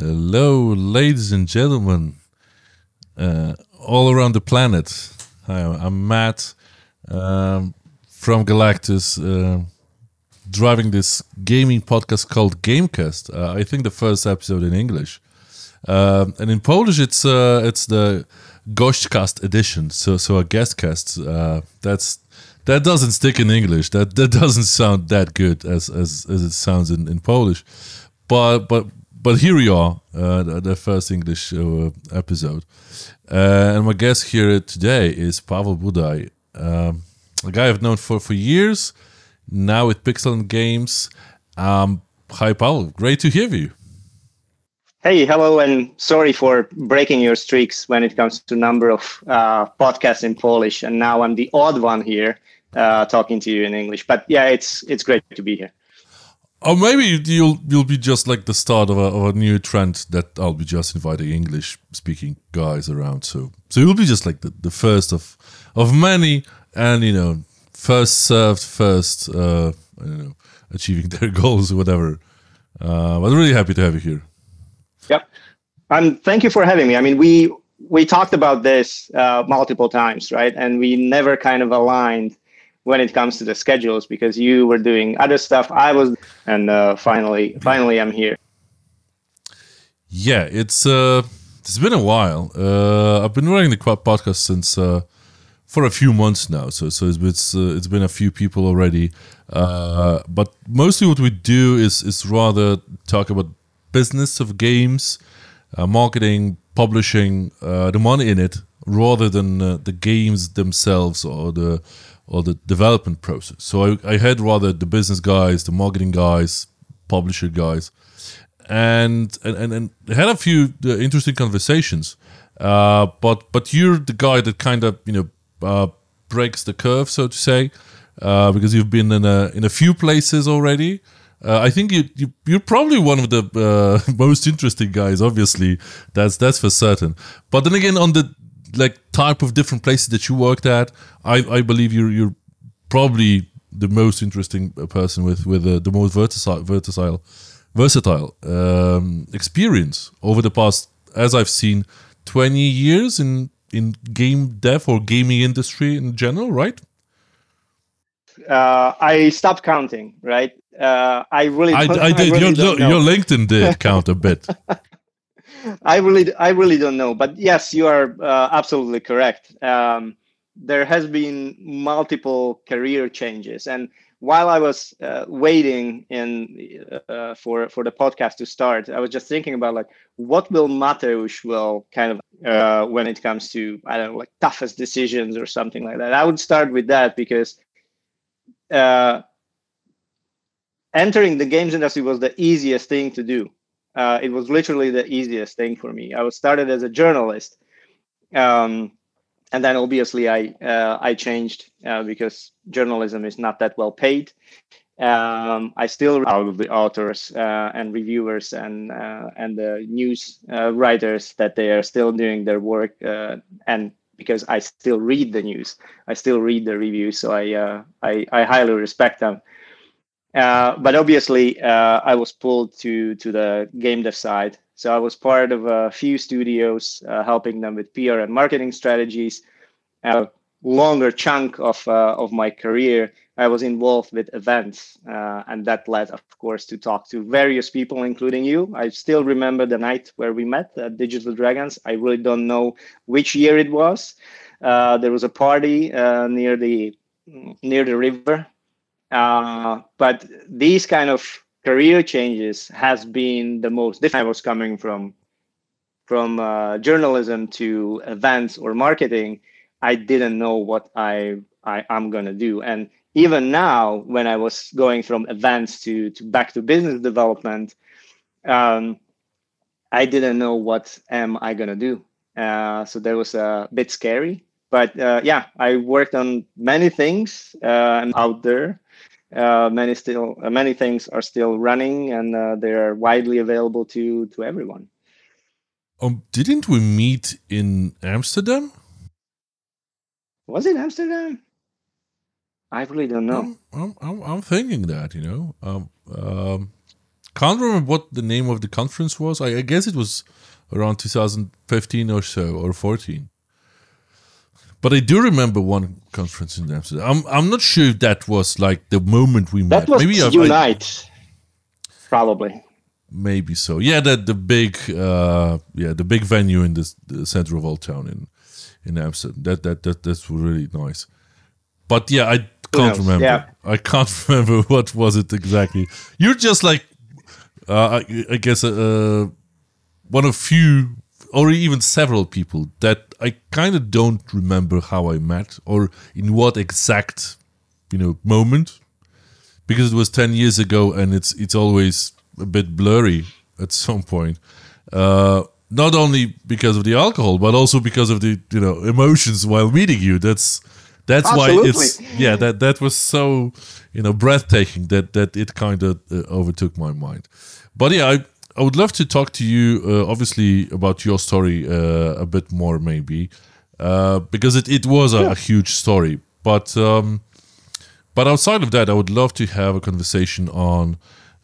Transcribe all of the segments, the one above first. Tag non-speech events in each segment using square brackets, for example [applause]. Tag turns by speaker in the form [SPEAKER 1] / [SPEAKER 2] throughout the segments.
[SPEAKER 1] Hello, ladies and gentlemen, uh, all around the planet. Hi, I'm Matt um, from Galaktus, uh, driving this gaming podcast called Gamecast. Uh, I think the first episode in English, Um and in Polish it's uh, it's the Gośćcast edition. So so a guest cast. Uh, that's that doesn't stick in English. That that doesn't sound that good as as, as it sounds in, in Polish. But but but here we are, uh, the, first English uh, episode. Uh, and my guest here today is Pavol Buday, um, a guy I've known for, for years, now with PixelAnt Games. Um, hi, Pavel. Great to hear you.
[SPEAKER 2] Hey, hello, and sorry for breaking your streaks when it comes to number of uh, podcasts in Polish. And now I'm the odd one here uh, talking to you in English. But yeah, it's it's great to be here.
[SPEAKER 1] Or maybe you'll you'll be just like the start of a, of a new trend that I'll be just inviting English speaking guys around. So so you'll be just like the, the first of of many, and you know, first served, first uh, I don't know, achieving [laughs] their goals or whatever. Uh, but really happy to have you here.
[SPEAKER 2] Yep, and thank you for having me. I mean, we we talked about this uh, multiple times, right? And we never kind of aligned when it comes to the schedules because you were doing other stuff i was and uh, finally finally i'm here.
[SPEAKER 1] Yeah it's uh it's been a while. Uh i've been running the podcast since uh for a few months now so so it's it's, uh, it's been a few people already. Uh but mostly what we do is is rather talk about business of games uh, marketing publishing uh, the money in it rather than uh, the games themselves or the or the development process. So I, I had rather the business guys, the marketing guys, publisher guys, and and and, and had a few uh, interesting conversations. Uh, but but you're the guy that kind of you know uh, breaks the curve, so to say, uh, because you've been in a in a few places already. Uh, I think you, you you're probably one of the uh, [laughs] most interesting guys. Obviously, that's that's for certain. But then again, on the like type of different places that you worked at, I, I believe you're you're probably the most interesting person with with uh, the most versatile versatile versatile um, experience over the past, as I've seen, twenty years in in game dev or gaming industry in general, right?
[SPEAKER 2] Uh, I stopped counting, right? Uh, I really,
[SPEAKER 1] I, I did. I really your, your LinkedIn did count a bit. [laughs]
[SPEAKER 2] I really, I really don't know, but yes, you are uh, absolutely correct. Um, there has been multiple career changes, and while I was uh, waiting in uh, for for the podcast to start, I was just thinking about like what will Mateusz will kind of uh, when it comes to I don't know like toughest decisions or something like that. I would start with that because uh, entering the games industry was the easiest thing to do uh, it was literally the easiest thing for me. I was started as a journalist, um, and then obviously I uh, I changed uh, because journalism is not that well paid. Um, I still out of the authors uh, and reviewers and uh, and the news uh, writers that they are still doing their work and because I still read the news, I still read the reviews, so I I, I highly respect them. Uh, but obviously, uh, I was pulled to to the game dev side. So I was part of a few studios, uh, helping them with PR and marketing strategies. A longer chunk of uh, of my career, I was involved with events, uh, and that led, of course, to talk to various people, including you. I still remember the night where we met at Digital Dragons. I really don't know which year it was. there was a party near the near the river uh, but these kind of career changes has been the most different. I was coming from from uh, journalism to events or marketing. I didn't know what I, I am gonna do, and even now, when I was going from events to to back to business development, um, I didn't know what am I gonna do. Uh, so that was a bit scary. But uh, yeah, I worked on many things uh, out there uh, many still uh, many things are still running and uh, they are widely available to to everyone.
[SPEAKER 1] Um didn't we meet in amsterdam?
[SPEAKER 2] Was it amsterdam? I really don't know.
[SPEAKER 1] I'm i'm, I'm thinking that you know. Um, um can't remember what the name of the conference was. I, I guess it was around 2015 or so or 14. But I do remember one conference in Amsterdam. I'm I'm not sure if that was like the moment we
[SPEAKER 2] that
[SPEAKER 1] met.
[SPEAKER 2] Was maybe Unite, I, probably.
[SPEAKER 1] Maybe so. Yeah, that the big uh yeah the big venue in the, the center of Old Town in in Amsterdam. That that that that's really nice. But yeah, I can't remember. Yeah. I can't [laughs] remember what was it exactly. You're just like uh, I, I guess uh, one of few or even several people that I kind of don't remember how I met or in what exact you know moment. Because it was 10 years ago and it's it's always a bit blurry at [laughs] some point. Uh, not only because of the alcohol but also because of the you know emotions while meeting you. That's that's Absolutely. why it's yeah that that was so you know breathtaking that that it kind of uh, overtook my mind. But yeah I I would love to talk to you, uh, obviously, about your story uh, a bit more, maybe, uh, because it, it was a, yeah. a huge story. But um, but outside of that, I would love to have a conversation on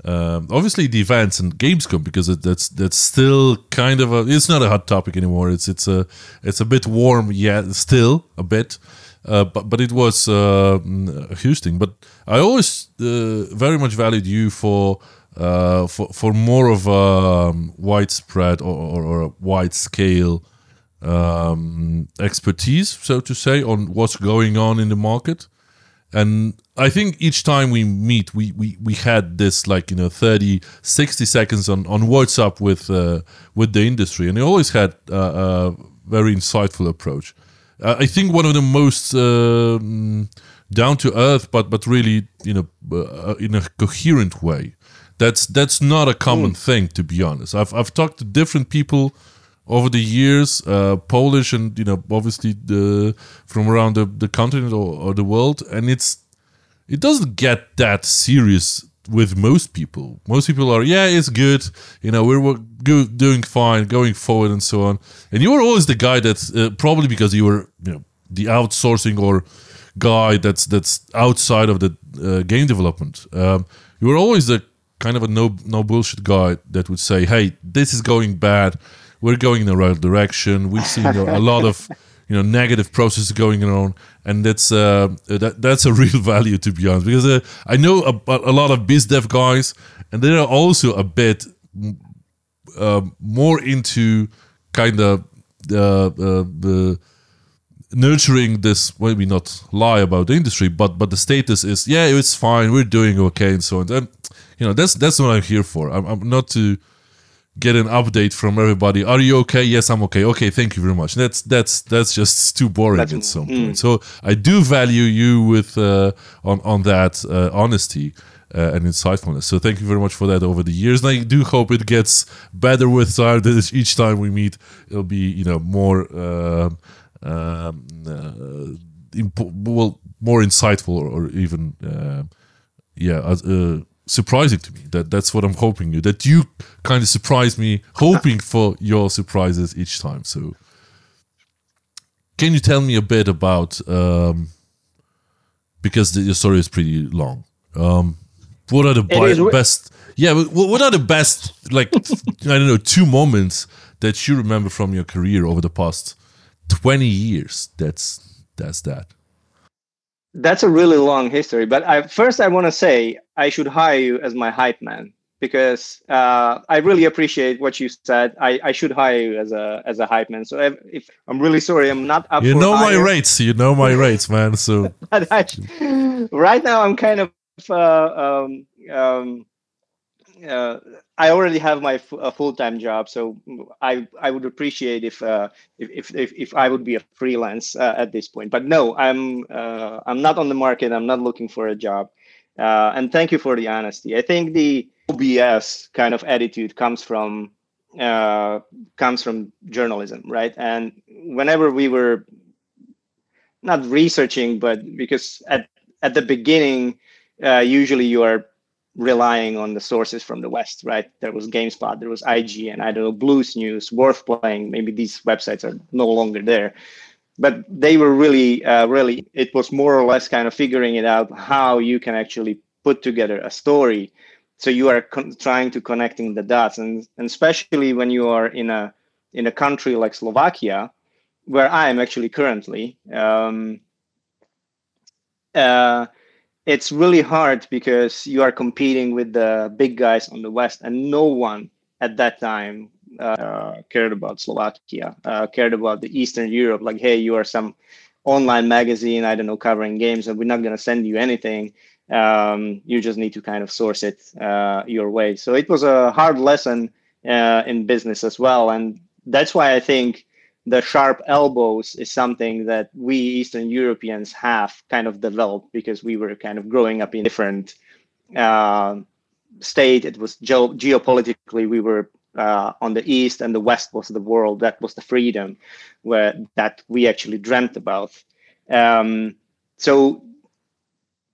[SPEAKER 1] um, obviously the events and Gamescom because it, that's that's still kind of a it's not a hot topic anymore. It's it's a it's a bit warm, yeah, still a bit. Uh, but but it was uh, a huge thing. But I always uh, very much valued you for uh, for for more of a um, widespread or, or, or, a wide scale um, expertise, so to say, on what's going on in the market. And I think each time we meet, we, we, we had this like, you know, 30, 60 seconds on, on WhatsApp with, uh, with the industry. And they always had uh, a very insightful approach. Uh, I think one of the most um, down to earth, but, but really, you know, uh, in a coherent way that's that's not a common mm. thing, to be honest. I've I've talked to different people over the years, uh, Polish and you know obviously the from around the, the continent or, or the world, and it's it doesn't get that serious with most people. Most people are, yeah, it's good. You know, we're, good, doing fine, going forward, and so on. And you were always the guy that uh, probably because you were, you know, the outsourcing or guy that's that's outside of the uh, game development. Um, you were always the kind of a no no bullshit guy that would say, "Hey, this is going bad. We're going in the right direction. We've seen a lot of [laughs] you know negative processes going on, and that's uh, that that's a [laughs] real value to be honest. Because uh, I know a, a, lot of biz dev guys, and they are also a bit uh, more into kind of uh, uh, nurturing this maybe not lie about the industry but but the status is yeah it's fine we're doing okay and so on and you know that's that's what i'm here for. I'm, I'm not to get an update from everybody. Are you okay? Yes i'm okay. Okay thank you very much. That's that's that's just too boring that's, at some mm. point so i do value you with uh, on on that uh, honesty uh, and insightfulness. So thank you very much for that over the years, and I do hope it gets better with time. That [laughs] each time we meet, it'll be you know more uh, um, uh, impo- well, more insightful or, or even uh, yeah uh, surprising to me. That that's what I'm hoping you that you kind of surprise me, hoping [laughs] for your surprises each time. So, can you tell me a bit about um, because the, the story is pretty long. Um, what are the bi- best? Yeah, what are the best like [laughs] I don't know two moments that you remember from your career over the past 20 years. That's that's that.
[SPEAKER 2] That's a really long history. But I, first, I want to say I should hire you as my hype man because uh, I really appreciate what you said. I, I should hire you as a as a hype man. So if, if I'm really sorry, I'm not up.
[SPEAKER 1] You know
[SPEAKER 2] hire.
[SPEAKER 1] my rates. You know my rates, man. So [laughs]
[SPEAKER 2] I, right now, I'm kind of uh, um, um, uh, I already have my f- a full-time job, so I I would appreciate if uh, if, if if I would be a freelance uh, at this point. But no, I'm uh, I'm not on the market. I'm not looking for a job. Uh, and thank you for the honesty. I think the OBS kind of attitude comes from uh, comes from journalism, right? And whenever we were not researching, but because at at the beginning, uh, usually you are relying on the sources from the West, right? There was GameSpot, there was IG, and I don't know, Blues News, Worth Playing. Maybe these websites are no longer there, but they were really, uh, really. It was more or less kind of figuring it out how you can actually put together a story so you are con- trying to connecting the dots, and, and especially when you are in a in a country like Slovakia, where I am actually currently. Um, uh, it's really hard because you are competing with the big guys on the west, and no one at that time uh, cared about Slovakia, uh, cared about the Eastern Europe. Like, hey, you are some online magazine, I don't know, covering games, and we're not going to send you anything. Um, you just need to kind of source it uh, your way. So it was a hard lesson uh, in business as well, and that's why I think the sharp elbows is something that we Eastern Europeans have kind of developed because we were kind of growing up in different uh, state. It was ge- geopolitically we were uh, on the east, and the west was the world. That was the freedom where that we actually dreamt about. Um, so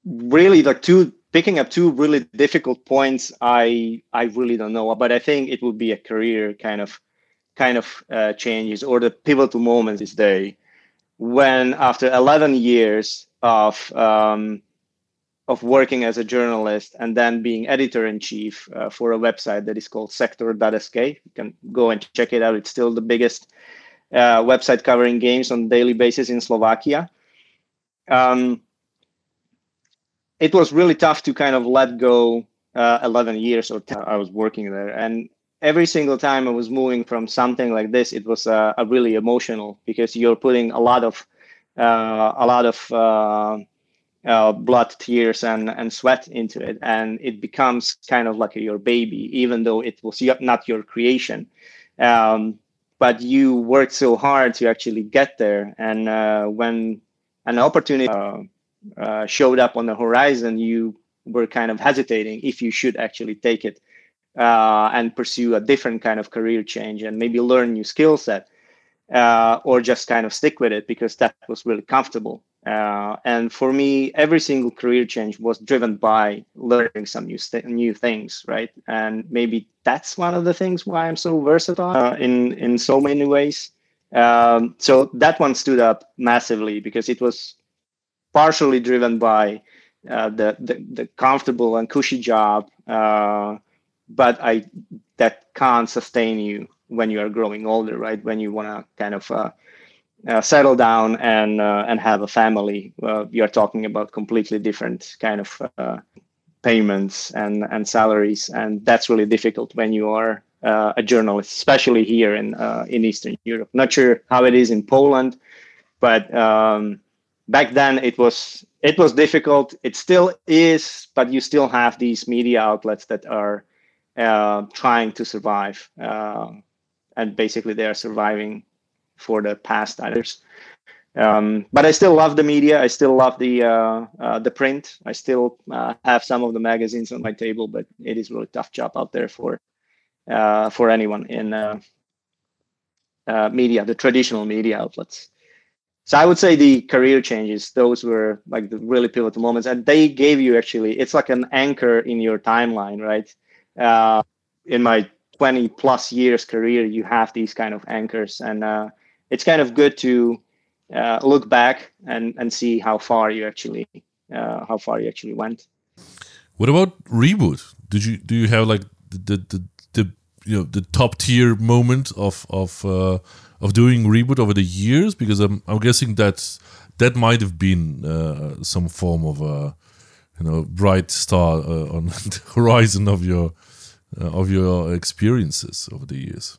[SPEAKER 2] really, the two picking up two really difficult points. I I really don't know, but I think it would be a career kind of kind of uh, changes or the pivotal moment this day when after 11 years of um, of working as a journalist and then being editor in chief uh, for a website that is called sector.sk you can go and check it out. It's still the biggest uh, website covering games on a daily basis in slovakia. Um, it was really tough to kind of let go uh, 11 years or i was working there and every single time I was moving from something like this, it was uh, a really emotional because you're putting a lot of uh, a lot of uh, uh, blood, tears, and and sweat into it, and it becomes kind of like your baby, even though it was not your creation. Um, but you worked so hard to actually get there, and uh, when an opportunity uh, showed up on the horizon, you were kind of hesitating if you should actually take it uh, and pursue a different kind of career change and maybe learn new skill set uh, or just kind of stick with it because that was really comfortable. Uh, and for me every single career change was driven by learning some new st- new things right? And maybe that's one of the things why i'm so versatile uh, in in so many ways. Um, so that one stood up massively because it was partially driven by uh, the, the, the comfortable and cushy job uh, but I that can't sustain you when you are growing older, right? When you want to kind of uh, uh, settle down and uh, and have a family, you're talking about completely different kind of uh, payments and and salaries, and that's really difficult when you are uh, a journalist, especially here in uh, in Eastern Europe. Not sure how it is in Poland, but um, back then it was it was difficult. It still is, but you still have these media outlets that are uh, trying to survive, uh, and basically they are surviving for the past others. Um, but I still love the media. I still love the uh, uh the print. I still uh, have some of the magazines on my table, but it is really tough job out there for uh, for anyone in media, the traditional media outlets. So I would say the career changes; those were like the really pivotal moments, and they gave you actually. It's like an anchor in your timeline, right? Uh, in my 20 plus years career, you have these kind of anchors, and uh, it's kind of good to uh, look back and and see how far you actually uh, how far you actually went.
[SPEAKER 1] What about reboot? Did you do you have like the the, the, you know the top tier moment of of uh, of doing reboot over the years? Because I'm I'm guessing that that might have been uh, some form of a you know bright star [laughs] on the horizon of your uh, of your experiences over the years?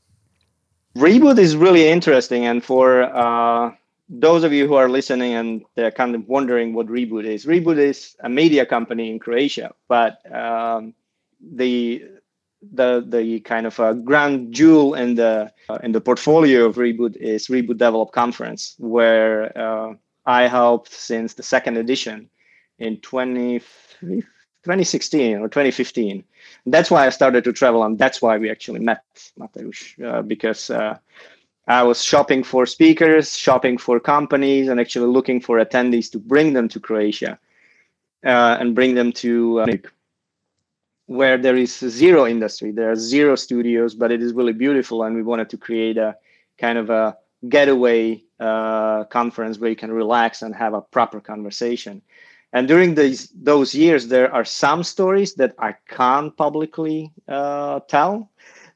[SPEAKER 2] Reboot is really interesting, and for uh, those of you who are listening and they're kind of wondering what Reboot is, Reboot is a media company in Croatia, but um, the the the kind of a grand jewel in the uh, in the portfolio of Reboot is Reboot Develop Conference, where uh, I helped since the second edition in 20, 2016 or 2015. That's why I started to travel, and that's why we actually met Mateusz, uh, because uh, I was shopping for speakers, shopping for companies, and actually looking for attendees to bring them to Croatia uh, and bring them to uh, where there is zero industry. There are zero studios, but it is really beautiful, and we wanted to create a kind of a getaway uh, conference where you can relax and have a proper conversation And during these those years, there are some stories that I can't publicly uh, tell.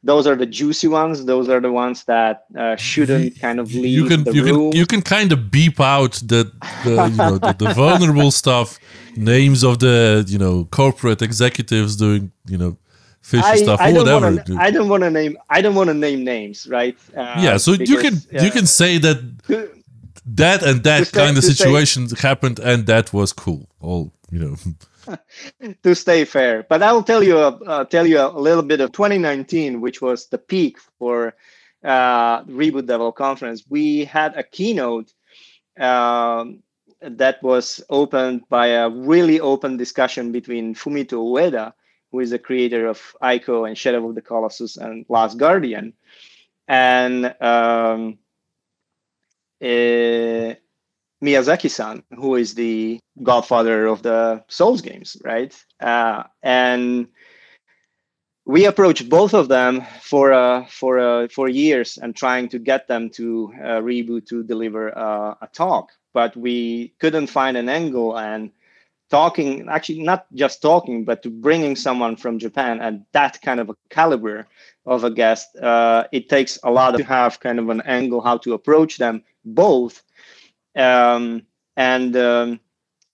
[SPEAKER 2] Those are the juicy ones. Those are the ones that uh, shouldn't kind of leave
[SPEAKER 1] you can
[SPEAKER 2] the
[SPEAKER 1] you
[SPEAKER 2] room.
[SPEAKER 1] can you can kind of beep out the, the you know the, the [laughs] vulnerable stuff, names of the you know corporate executives doing you know fishy
[SPEAKER 2] I,
[SPEAKER 1] stuff
[SPEAKER 2] I
[SPEAKER 1] or
[SPEAKER 2] don't
[SPEAKER 1] whatever.
[SPEAKER 2] wanna, I don't want to name. I don't want to name names, right? Uh,
[SPEAKER 1] yeah, so you can
[SPEAKER 2] because,
[SPEAKER 1] you
[SPEAKER 2] uh,
[SPEAKER 1] can say that that and that
[SPEAKER 2] say-
[SPEAKER 1] kind of situation happened and that was cool. All you know. [laughs]
[SPEAKER 2] to stay fair. But I'll tell you, uh, tell you a little bit of 2019, which was the peak for uh, Reboot Develop Conference. We had a keynote um, that was opened by a really open discussion between Fumito Ueda, who is the creator of Ico and Shadow of the Colossus and Last Guardian, and um, eh, Miyazaki-san, who is the godfather of the Souls games, right? Uh, and we approached both of them for uh, for uh, for years and trying to get them to uh, reboot to deliver uh, a talk, but we couldn't find an angle and talking actually not just talking but to bringing someone from japan and that kind of a caliber of a guest uh, it takes a lot to have kind of an angle how to approach them both um, and um,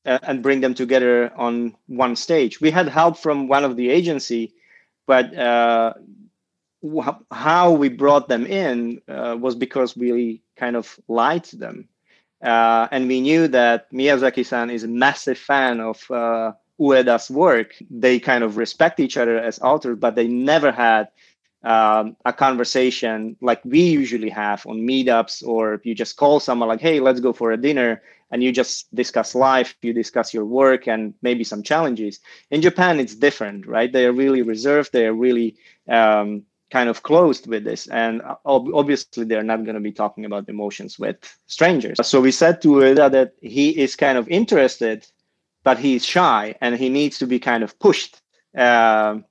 [SPEAKER 2] and bring them together on one stage. We had help from one of the agency, but uh, wh- how we brought them in uh, was because we kind of lied to them, uh, and we knew that Miyazaki-san is a massive fan of uh, Ueda's work. They kind of respect each other as authors, but they never had um, a conversation like we usually have on meetups or you just call someone like hey let's go for a dinner and you just discuss life you discuss your work and maybe some challenges. In japan it's different right? They are really reserved they are really um, kind of closed with this and ob- obviously they're not going to be talking about emotions with strangers. So we said to Ueda that he is kind of interested but he's shy and he needs to be kind of pushed um,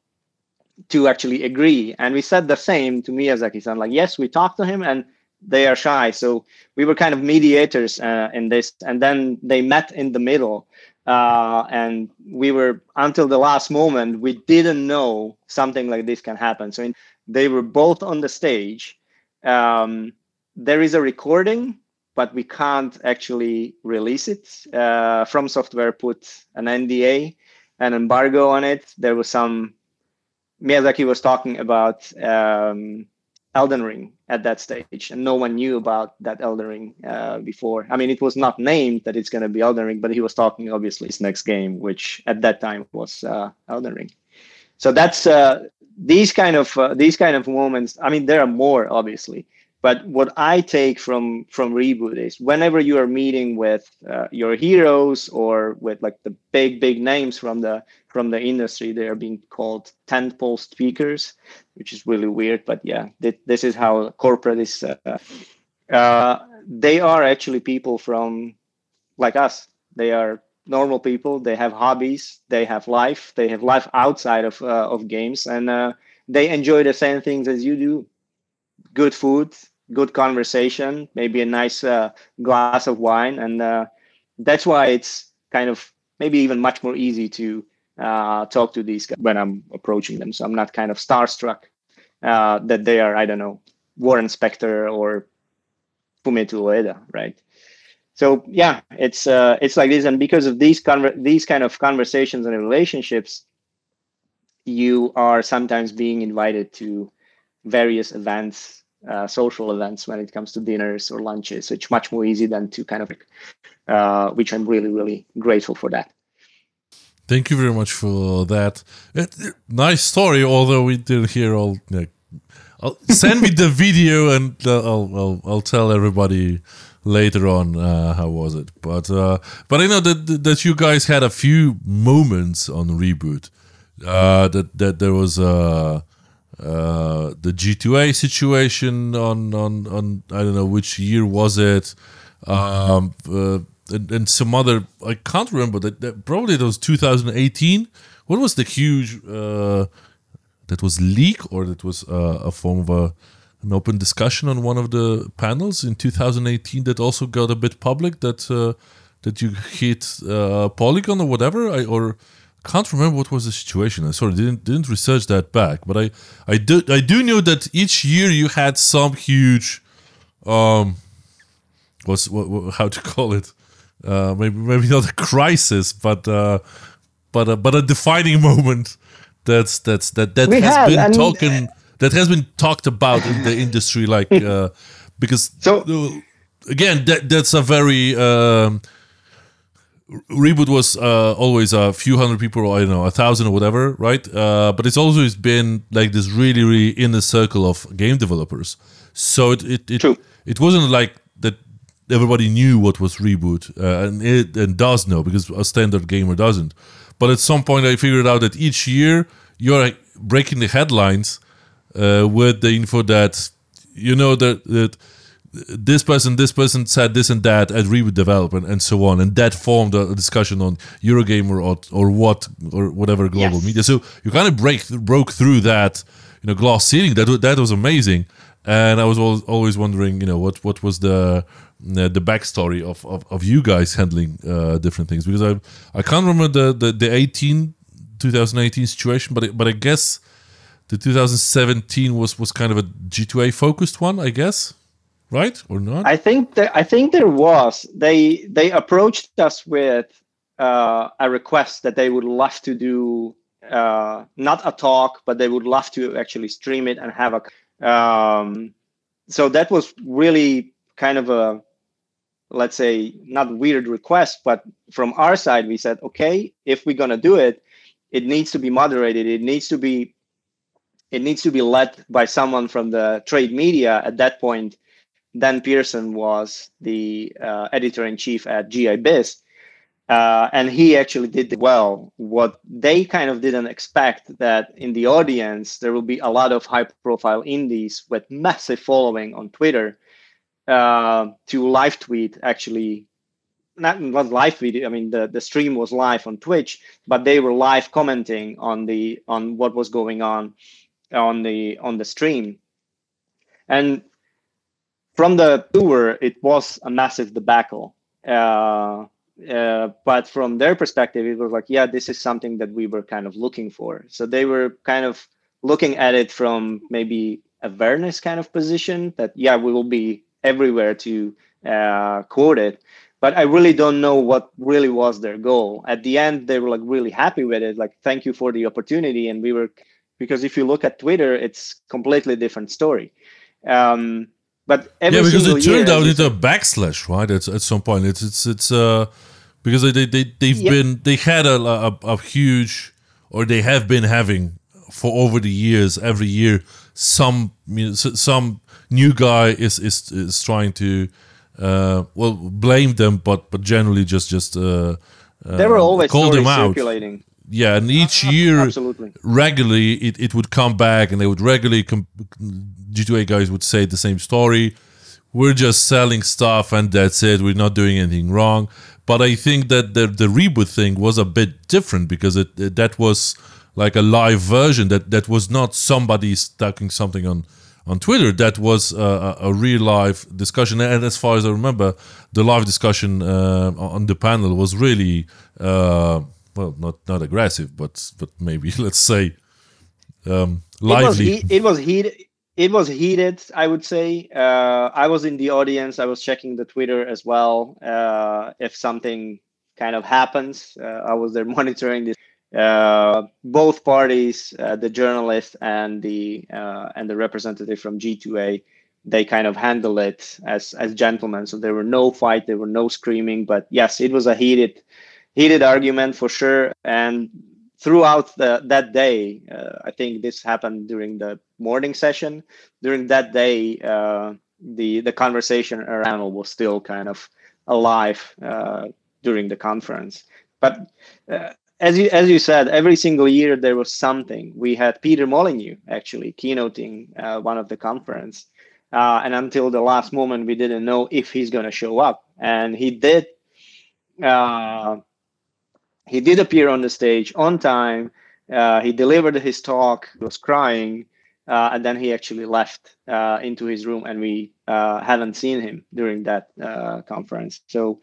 [SPEAKER 2] to actually agree. And we said the same to Miyazaki-san. Like, yes, we talked to him, and they are shy. So we were kind of mediators uh, in this, and then they met in the middle. Uh, and we were until the last moment we didn't know something like this can happen. So in, they were both on the stage. Um, there is a recording, but we can't actually release it. Uh, From Software put an NDA, an embargo on it. There was some Miyazaki was talking about um, Elden Ring at that stage, and no one knew about that Elden Ring uh, before. I mean, it was not named that it's going to be Elden Ring, but he was talking obviously his next game, which at that time was uh, Elden Ring. So that's uh, these kind of uh, these kind of moments. I mean, there are more obviously, but what I take from from reboot is whenever you are meeting with uh, your heroes or with like the big big names from the from the industry, they are being called tentpole speakers, which is really weird. But yeah, th- this is how corporate is. Uh, uh, they are actually people from like us. They are normal people. They have hobbies. They have life. They have life outside of uh, of games, and uh, they enjoy the same things as you do. Good food, good conversation, maybe a nice uh, glass of wine, and uh, that's why it's kind of maybe even much more easy to uh, talk to these guys when I'm approaching them. So I'm not kind of starstruck uh, that they are, I don't know, Warren Spector or Fumito Ueda, right? So yeah, it's uh, it's like this, and because of these conver- these kind of conversations and relationships, you are sometimes being invited to various events, uh, social events when it comes to dinners or lunches. It's much more easy than to kind of, uh, which I'm really really grateful for that.
[SPEAKER 1] Thank you very much for that. It, it- nice story, although we didn't hear all. Like, send me the [laughs] video and uh, I'll, I'll I'll tell everybody later on uh, how was it. But uh, but I know that that you guys had a few moments on reboot. Uh, that that there was uh, uh, the G2A situation on on on I don't know which year was it. Um, uh, and, and some other I can't remember that, that probably it was 2018. What was the huge uh, that was leak or that was uh, a form of a an open discussion on one of the panels in 2018 that also got a bit public that uh, that you hit uh, Polygon or whatever? I or can't remember what was the situation. I sorry didn't didn't research that back, but I I do I do know that each year you had some huge, um, what's what, what how to [laughs] call it, uh, maybe maybe not a crisis, but uh, but a, but a defining [laughs] moment. That's that's that that
[SPEAKER 2] We
[SPEAKER 1] has
[SPEAKER 2] had,
[SPEAKER 1] been
[SPEAKER 2] and-
[SPEAKER 1] talking that has been talked about in the [laughs] industry, like uh, because
[SPEAKER 2] So-
[SPEAKER 1] uh, again that that's a very um, reboot was uh, always a few hundred people or I don't know a thousand or whatever, right? Uh, but it's always been like this really really inner circle of game developers. So it it it,
[SPEAKER 2] True.
[SPEAKER 1] it wasn't like that everybody knew what was reboot uh, and it and does know because a standard gamer doesn't. But at some point I figured out that each year you're breaking the headlines uh, with the info that you know that that this person, this person said this and that at reboot development and so on, and that formed a discussion on Eurogamer or or what or whatever global
[SPEAKER 2] Yes.
[SPEAKER 1] media. So you kind of break broke through that you know glass ceiling. That that was amazing, and I was al- always wondering, you know, what what was the uh, the backstory of, of, of you guys handling uh, different things because I I can't remember the the, the 18 2018 situation, but but I guess the 2017 was was kind of a G2A focused one, I guess, right or not?
[SPEAKER 2] I think that I think there was they they approached us with uh, a request that they would love to do uh, not a talk, but they would love to actually stream it and have a. Um, so that was really kind of a let's say not weird request, but from our side we said, okay, if we're gonna do it, it needs to be moderated. It needs to be it needs to be led by someone from the trade media at that point Dan Pearson was the uh, editor in chief at GI Biz, uh, and he actually did well. What they kind of didn't expect that in the audience there will be a lot of high-profile indies with massive following on Twitter uh, to live tweet actually. Not, not live tweet. I mean, the, the stream was live on Twitch, but they were live commenting on the on what was going on on the on the stream, and from the tour, it was a massive debacle. Uh, uh, but from their perspective, it was like, yeah, this is something that we were kind of looking for. So they were kind of looking at it from maybe awareness kind of position that, yeah, we will be everywhere to uh, quote it. But I really don't know what really was their goal. At the end, they were like really happy with it. Like, thank you for the opportunity. And we were, because if you look at Twitter, it's completely different story. Um, but every
[SPEAKER 1] yeah, because it turned out into a backslash, right? At, at some point, it's it's it's uh because they they, they they've
[SPEAKER 2] Yeah.
[SPEAKER 1] been they had a, a a huge or they have been having for over the years every year some some new guy is is is trying to uh well blame them but but generally just just uh, uh
[SPEAKER 2] there were always
[SPEAKER 1] call them out
[SPEAKER 2] circulating.
[SPEAKER 1] Yeah and each year
[SPEAKER 2] absolutely.
[SPEAKER 1] regularly it, it would come back and they would regularly com- g2a guys would say the same story. We're just selling stuff and that's it. We're not doing anything wrong. But i think that the, the reboot thing was a bit different because it, it- that was like a live version that that was not somebody stucking something on on twitter. That was a real live discussion. And as far as i remember the live discussion uh, on the panel was really uh, well not not aggressive but but maybe [laughs] let's say um
[SPEAKER 2] It was,
[SPEAKER 1] lively
[SPEAKER 2] he- it was heated. It was heated. I would say. Uh, I was in the audience. I was checking the Twitter as well. Uh, if something kind of happens, uh, I was there [laughs] monitoring this. Uh, both parties, uh, the journalist and the uh, and the representative from G2A, they kind of handle it as as gentlemen. So there were no fight, there were no screaming. But yes, it was a heated heated argument for sure. And throughout the, that day, uh, I think this happened during the morning session. During that day, uh, the the conversation around was still kind of alive uh, during the conference. But uh, as you as you said, every single year there was something. We had Peter Molyneux actually keynoting uh, one of the conference, uh, and until the last moment, we didn't know if he's going to show up, and he did. He did appear on the stage on time. Uh, he delivered his talk. He was crying, uh, and then he actually left uh, into his room, and we uh, haven't seen him during that uh, conference. So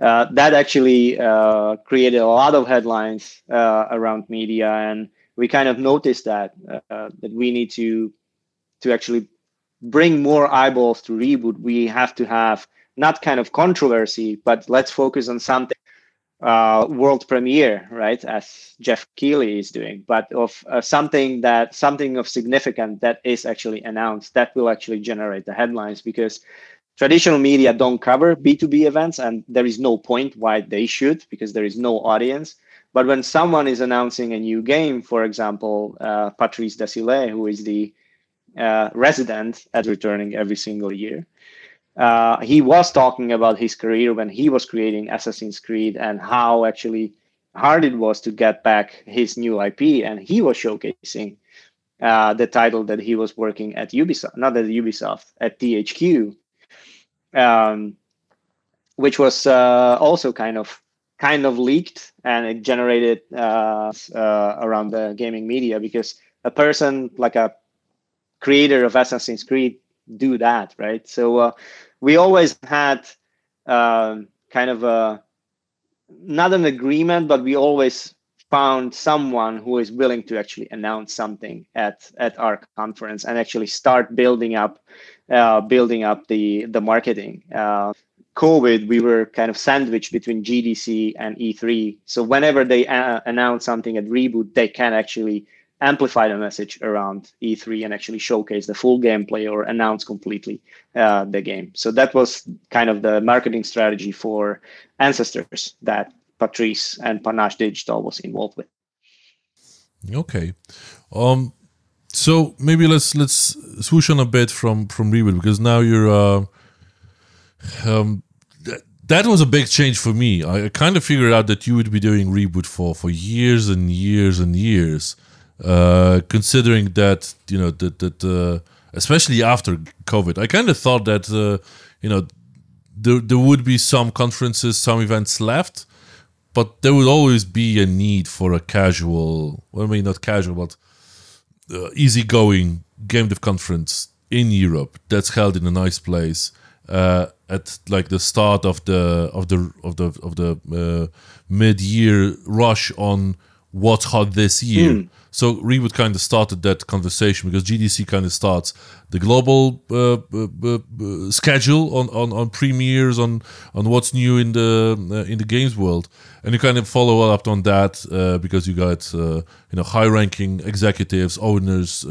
[SPEAKER 2] uh, that actually created a lot of headlines around media, and we kind of noticed that that we need to to actually bring more eyeballs to reboot. We have to have not kind of controversy, but let's focus on something uh, world premiere, right? As Geoff Keighley is doing, but of uh, something that something of significant that is actually announced that will actually generate the headlines because traditional media don't cover B2B events and there is no point why they should because there is no audience. But when someone is announcing a new game, for example, uh, Patrice Desilets, who is the uh, resident at returning every single year, uh, he was talking about his career when he was creating Assassin's Creed and how actually hard it was to get back his new IP. And he was showcasing uh, the title that he was working at Ubisoft, not at Ubisoft, at THQ, um, which was uh, also kind of kind of leaked and it generated uh, uh, around the gaming media because a person like a creator of Assassin's Creed do that, right? So uh, we always had um, kind of a not an agreement, but we always found someone who is willing to actually announce something at at our conference and actually start building up uh, building up the the marketing. Uh, COVID, we were kind of sandwiched between GDC and E3. So whenever they uh, announce something at Reboot, they can actually amplify the message around E3 and actually showcase the full gameplay or announce completely uh, the game. So that was kind of the marketing strategy for Ancestors that Patrice and Panache Digital was involved with.
[SPEAKER 1] Okay. Um, so maybe let's let's swoosh on a bit from from Reboot because now you're uh, um, that was a big change for me. I kind of figured out that you would be doing Reboot for for years and years and years uh, considering that you know that that uh, especially after COVID, I kind of thought that uh, you know there there would be some conferences, some events left, but there would always be a need for a casual, well, I mean not casual, but uh, easygoing game dev conference in Europe that's held in a nice place uh, at like the start of the of the of the of the uh, mid year rush on what's hot this year. Mm. So Reboot kind of started that conversation because GDC kind of starts the global uh, uh, uh, uh, schedule on, on, on premieres on on what's new in the uh, in the games world, and you kind of follow up on that because you got you know high ranking executives, owners,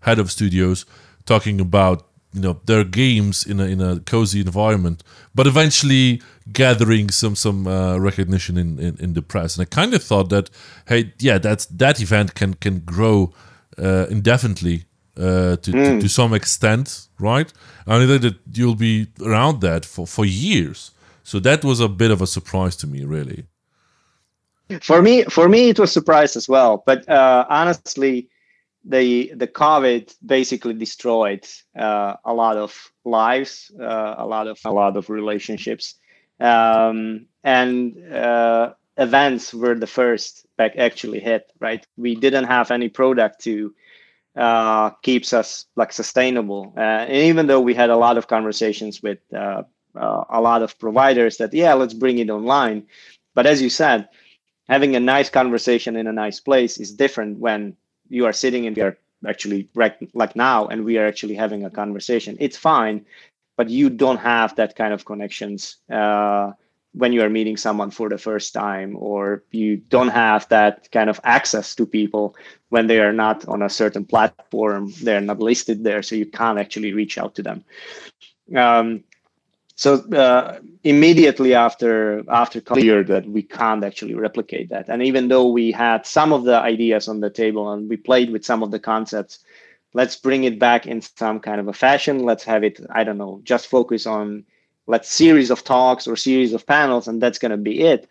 [SPEAKER 1] head of studios talking about you know their games in a in a cozy environment, but eventually gathering some some uh, recognition in, in, in the press. And I kind of thought that hey, yeah, that's that event can can grow uh, indefinitely uh, to, mm. to, to some extent, right? And I think that you'll be around that for for years. So that was a bit of a surprise to me, really.
[SPEAKER 2] For me, for me, it was surprise as well. But uh, honestly, the the COVID basically destroyed uh, a lot of lives, uh, a lot of a lot of relationships, um, and uh, events were the first back actually hit. Right, we didn't have any product to uh, keeps us like sustainable, uh, and even though we had a lot of conversations with uh, a lot of providers that yeah, let's bring it online, but as you said, having a nice conversation in a nice place is different when you are sitting and we are actually right like now and we are actually having a conversation it's fine but you don't have that kind of connections uh, when you are meeting someone for the first time or you don't have that kind of access to people when they are not on a certain platform they're not listed there so you can't actually reach out to them. Um, so uh, immediately after after clear that we can't actually replicate that. And even though we had some of the ideas on the table and we played with some of the concepts let's bring it back in some kind of a fashion. Let's have it i don't know just focus on let's series of talks or series of panels and that's going to be it.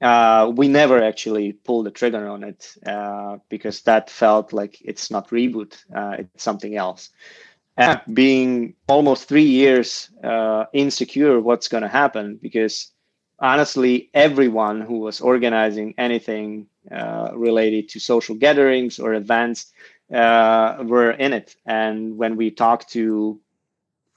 [SPEAKER 2] Uh, we never actually pulled the trigger on it uh, because that felt like it's not reboot uh, it's something else being almost three years uh, insecure what's going to happen because honestly everyone who was organizing anything uh, related to social gatherings or events uh, were in it. And when we talked to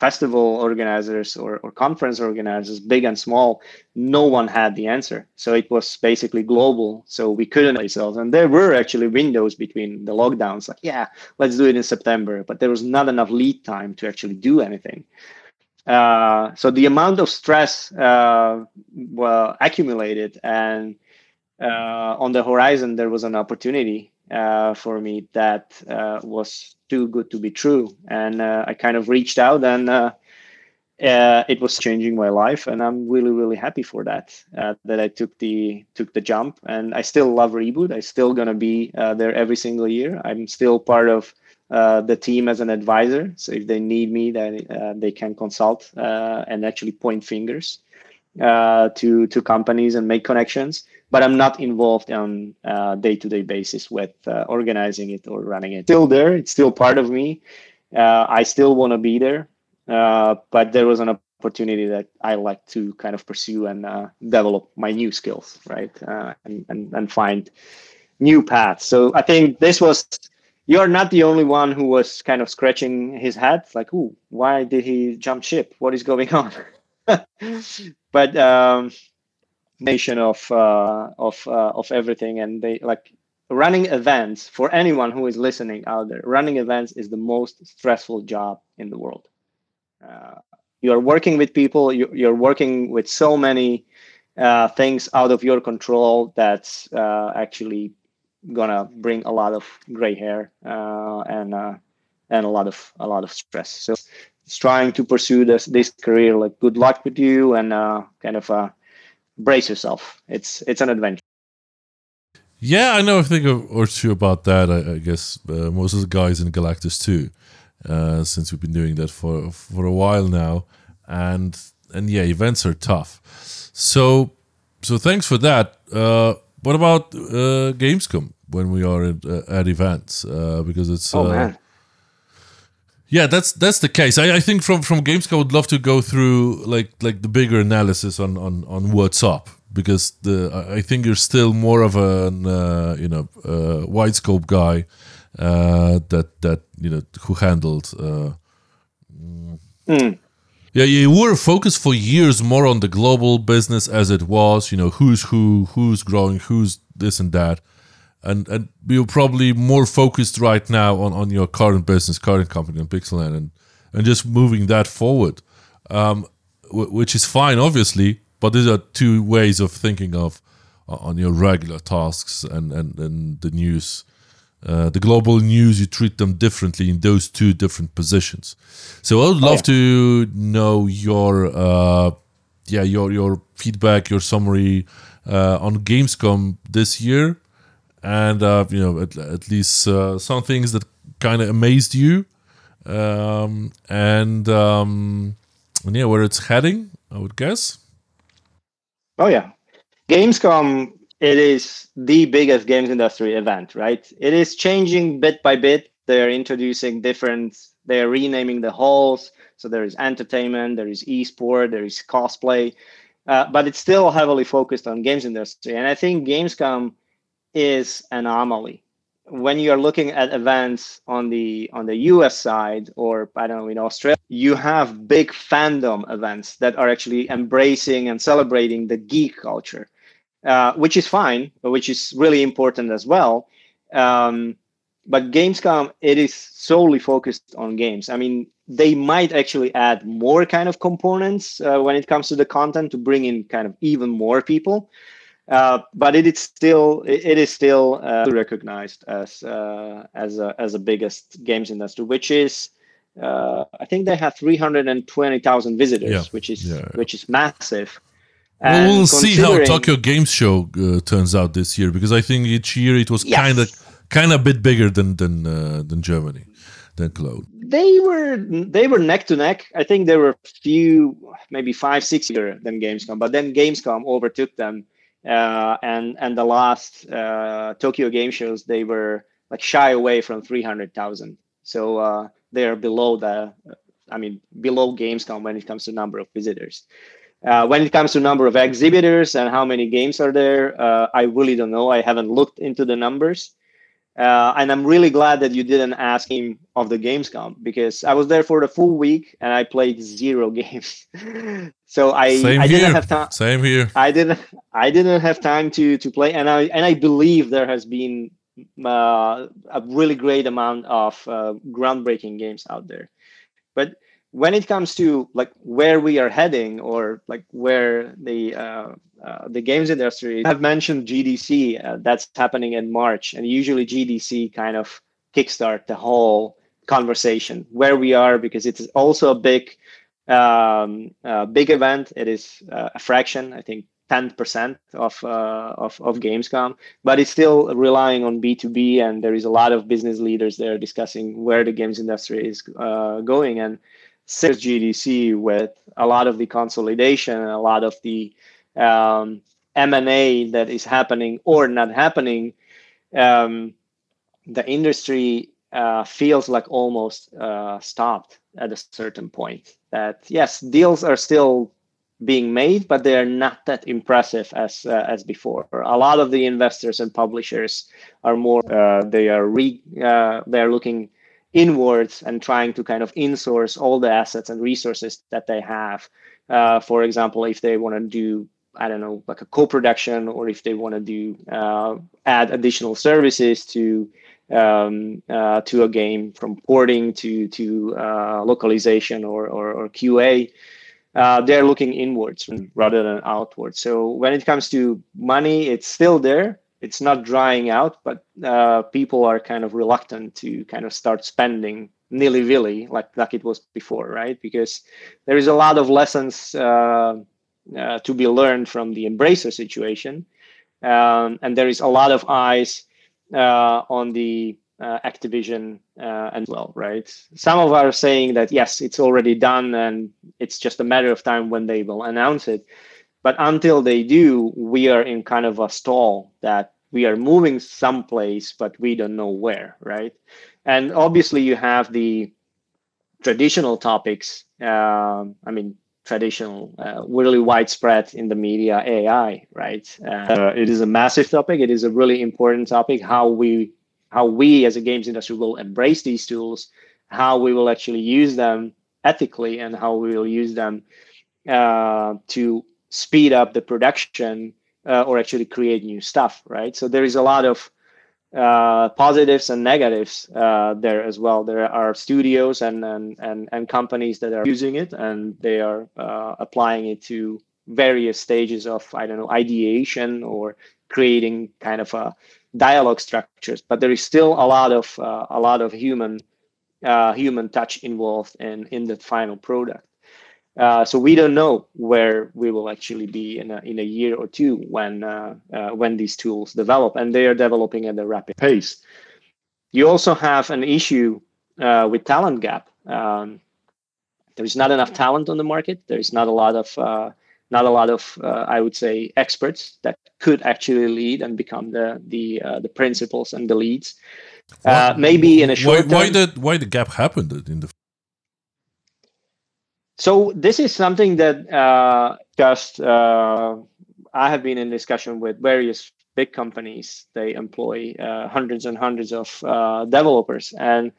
[SPEAKER 2] festival organizers or, or conference organizers, big and small, no one had the answer. So it was basically global. So we couldn't ourselves. And there were actually windows between the lockdowns, like, yeah, let's do it in September. But there was not enough lead time to actually do anything. Uh, so the amount of stress uh, well, accumulated and uh, on the horizon there was an opportunity uh, for me that uh, was too good to be true and uh, i kind of reached out and it was changing my life and i'm really really happy for that that i took the took the jump and i still love reboot I'm still gonna be there every single year i'm still part of uh, the team as an advisor. So if they need me, then uh, they can consult uh, and actually point fingers uh, to to companies and make connections. But I'm not involved on uh, a day to day basis with uh, organizing it or running it. Still there, it's still part of me. Uh, I still want to be there, uh, but there was an opportunity that I like to kind of pursue and develop my new skills, right, and, and and find new paths. So I think this was you're not the only one who was kind of scratching his head like ooh why did he jump ship what is going on [laughs] but um nation of uh, of uh, of everything and they like running events for anyone who is listening out there running events is the most stressful job in the world uh, you're working with people you, you're working with so many uh, things out of your control that's uh, actually gonna bring a lot of gray hair uh, and uh, and a lot of a lot of stress. So it's trying to pursue this this career. Like good luck with you and uh, kind of uh, brace yourself. It's it's an adventure.
[SPEAKER 1] Yeah, I know a thing or two about that. I, I guess uh, most of the guys in Galaktus too, uh, since we've been doing that for for a while now, and and yeah, events are tough. So so thanks for that. Uh, what about uh, Gamescom when we are at, uh, at events? Uh, because it's
[SPEAKER 2] oh man.
[SPEAKER 1] Yeah, that's that's the case. I, I think from from Gamescom, I would love to go through like like the bigger analysis on on on what's up because the I think you're still more of an uh, you know uh, wide scope guy uh, that that you know who handled.
[SPEAKER 2] Mm.
[SPEAKER 1] Yeah, you were focused for years more on the global business as it was. You know, who's who, who's growing, who's this and that, and and you're probably more focused right now on, on your current business, current company, on PixelAnt, and and just moving that forward, um, w- which is fine, obviously. But these are two ways of thinking of on your regular tasks and and and the news uh, the global news, you treat them differently in those two different positions. So I would love oh, yeah. to know your, uh, yeah, your your feedback, your summary uh, on Gamescom this year, and uh, you know at, at least uh, some things that kind of amazed you, um, and um, and yeah, where it's heading. I would guess.
[SPEAKER 2] Oh yeah, Gamescom it is the biggest games industry event, right? It is changing bit by bit. They're introducing different, they're renaming the halls. So there is entertainment, there is esport, there is cosplay, uh, but it's still heavily focused on games industry. And I think Gamescom is an anomaly. When you are looking at events on the on the US side or I don't know in Australia, you have big fandom events that are actually embracing and celebrating the geek culture uh, which is fine, which is really important as well. Um, but Gamescom, it is solely focused on games. I mean, they might actually add more kind of components uh, when it comes to the content to bring in kind of even more people. Uh, but it is still it is still uh, recognized as uh, as a, as the biggest games industry, which is uh, I think they have three hundred and twenty thousand visitors, yeah. which is yeah, yeah. which is massive.
[SPEAKER 1] Well, we'll see how Tokyo Games Show uh, turns out this year because I think each year it was kind of kind of a bit bigger than than uh, than Germany, than Cologne.
[SPEAKER 2] They were they were neck to neck. I think there were a few, maybe five, six year than Gamescom, but then Gamescom overtook them. Uh, and and the last uh, Tokyo Game Shows they were like shy away from three hundred thousand. So uh, they are below the, I mean, below Gamescom when it comes to number of visitors. Uh, when it comes to number of exhibitors and how many games are there, uh, I really don't know. I haven't looked into the numbers. Uh, and I'm really glad that you didn't ask him of the Gamescom because I was there for the full week and I played zero [laughs] games. so I,
[SPEAKER 1] Same
[SPEAKER 2] I
[SPEAKER 1] here.
[SPEAKER 2] didn't have time.
[SPEAKER 1] Same here.
[SPEAKER 2] I didn't I didn't have time to to play, and I and I believe there has been uh, a really great amount of uh, groundbreaking games out there. But when it comes to like where we are heading or like where the uh, the games industry i've mentioned gdc uh, that's happening in march and usually gdc kind of kickstart the whole conversation. Where we are because it's also a big um, uh, big event it is uh, a fraction i think 10% of, uh, of of gamescom but it's still relying on b2b and there is a lot of business leaders there discussing where the games industry is going and since GDC with a lot of the consolidation and a lot of the um, M&A that is happening or not happening, um, the industry uh, feels like almost uh, stopped at a certain point. That yes, deals are still being made, but they are not that impressive as uh, as before. A lot of the investors and publishers are more uh, they are re uh, they are looking inwards and trying to kind of insource all the assets and resources that they have. Uh, for example, if they want to do, I don't know, like a co-production, or if they want to do uh, add additional services to um, uh, to a game from porting to to uh, localization or, or, or QA. Uh, they're looking inwards rather than outwards. So when it comes to money, it's still there it's not drying out, but uh, people are kind of reluctant to kind of start spending nilly willy like like it was before, right? Because there is a lot of lessons uh, to be learned from the Embracer situation, um, and there is a lot of eyes uh, on the uh, Activision uh, as well, right? Some of are saying that yes, it's already done, and it's just a matter of time when they will announce it. But until they do, we are in kind of a stall that we are moving someplace, but we don't know where, right? And obviously, you have the traditional topics. Uh, I mean, traditional, uh, really widespread in the media, AI, right? Uh, it is a massive topic. It is a really important topic. How we, how we as a games industry will embrace these tools, how we will actually use them ethically, and how we will use them uh, to speed up the production uh, or actually create new stuff, right? So there is a lot of uh, positives and negatives uh, there as well. There are studios and, and and and companies that are using it and they are uh, applying it to various stages of I don't know ideation or creating kind of a dialogue structures. But there is still a lot of uh, a lot of human uh, human touch involved in in the final product. Uh, so we don't know where we will actually be in a, in a year or two when uh, uh, when these tools develop, and they are developing at a rapid pace. You also have an issue uh, with talent gap. Um, there is not enough talent on the market. There is not a lot of uh, not a lot of I would say experts that could actually lead and become the the the principals and the leads. maybe in a short
[SPEAKER 1] why, why did why the gap happened in the
[SPEAKER 2] so this is something that uh, just uh, I have been in discussion with various big companies. They employ uh, hundreds and hundreds of uh, developers, and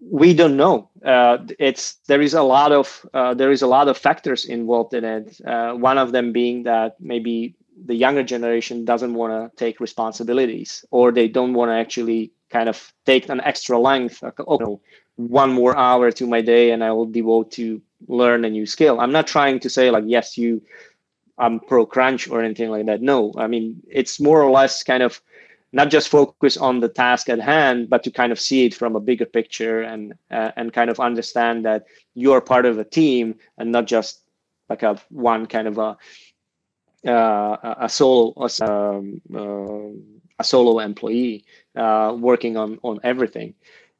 [SPEAKER 2] we don't know. Uh, it's there is a lot of uh, there is a lot of factors involved in it. one of them being that maybe the younger generation doesn't want to take responsibilities, or they don't want to actually kind of take an extra length. One more hour to my day, and I will devote to learn a new skill. I'm not trying to say like, yes, you, I'm pro crunch or anything like that. No, I mean, it's more or less kind of not just focus on the task at hand, but to kind of see it from a bigger picture and uh, and kind of understand that you are part of a team and not just like a one kind of a uh, a solo um, uh, a solo employee uh, working on on everything.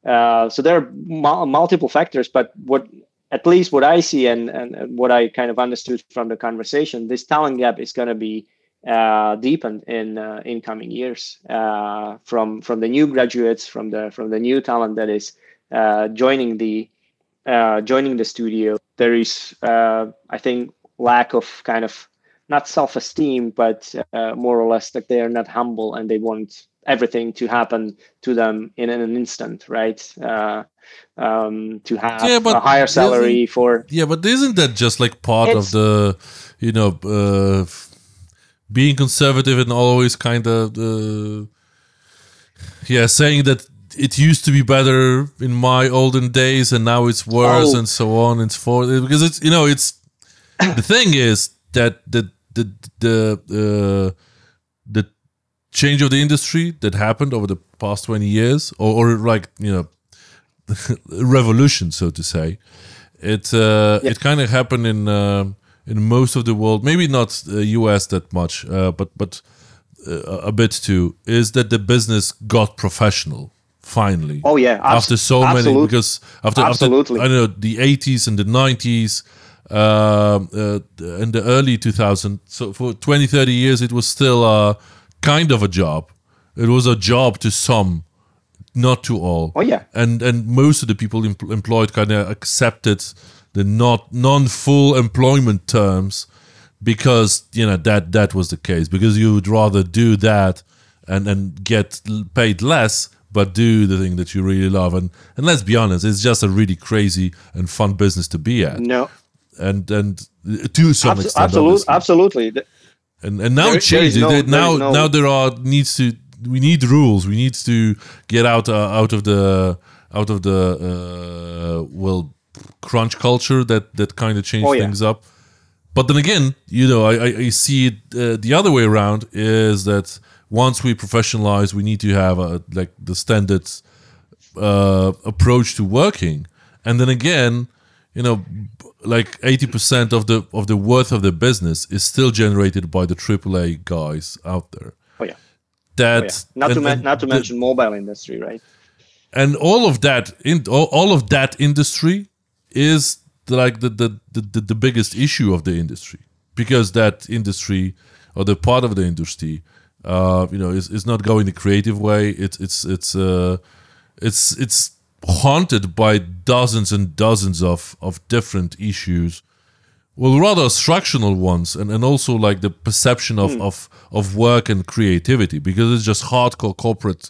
[SPEAKER 2] Uh, so there are mu- multiple factors, but what at least what I see and, and what I kind of understood from the conversation, this talent gap is going to be uh, deepened in uh, in coming years uh, from from the new graduates, from the from the new talent that is uh, joining the joining the studio. There is, I think, lack of kind of not self-esteem, but more or less that they are not humble and they want everything to happen to them in an instant, right? Uh, um, to have yeah, a higher salary for
[SPEAKER 1] yeah, but isn't that just like part of the you know uh, being conservative and always kind of uh, yeah saying that it used to be better in my olden days and now it's worse oh. and so on and so forth because it's you know it's [coughs] the thing is that the the the uh, the change of the industry that happened over the past 20 years or, or like you know [laughs] revolution so to say it uh, yeah. it kind of happened in uh, in most of the world maybe not the us that much uh, but but uh, a bit too is that the business got professional finally.
[SPEAKER 2] Oh yeah,
[SPEAKER 1] abs- after so absolutely. many because after absolutely after, I don't know the 80s and the 90s uh, uh, in the early 2000s so for 20 30 years it was still a kind of a job. It was a job to some not to all.
[SPEAKER 2] Oh yeah.
[SPEAKER 1] And and most of the people em- employed kind of accepted the not non full employment terms because you know that that was the case because you would rather do that and and get paid less but do the thing that you really love and and let's be honest it's just a really crazy and fun business to be at
[SPEAKER 2] no
[SPEAKER 1] and and uh, to some Abs- extent
[SPEAKER 2] absolutely absolutely
[SPEAKER 1] and and now there, it changes no, now no... now there are needs to we need rules we need to get out uh, out of the out of the uh, well crunch culture that that kind of changed oh, yeah. things up but then again, you know, I, I see it uh, the other way around is that once we professionalize, we need to have a, like the standard uh, approach to working. And then again, you know, like eighty percent of the of the worth of the business is still generated by the AAA guys out there.
[SPEAKER 2] Oh yeah.
[SPEAKER 1] That
[SPEAKER 2] oh, yeah. not and, to not to mention the, mobile industry, right?
[SPEAKER 1] And all of that in all, all of that industry is like the, the the, the biggest issue of the industry because that industry or the part of the industry uh, you know is, is not going the creative way it's it's it's uh, it's it's haunted by dozens and dozens of of different issues well rather structural ones and, and also like the perception of, mm. of of work and creativity because it's just hardcore corporate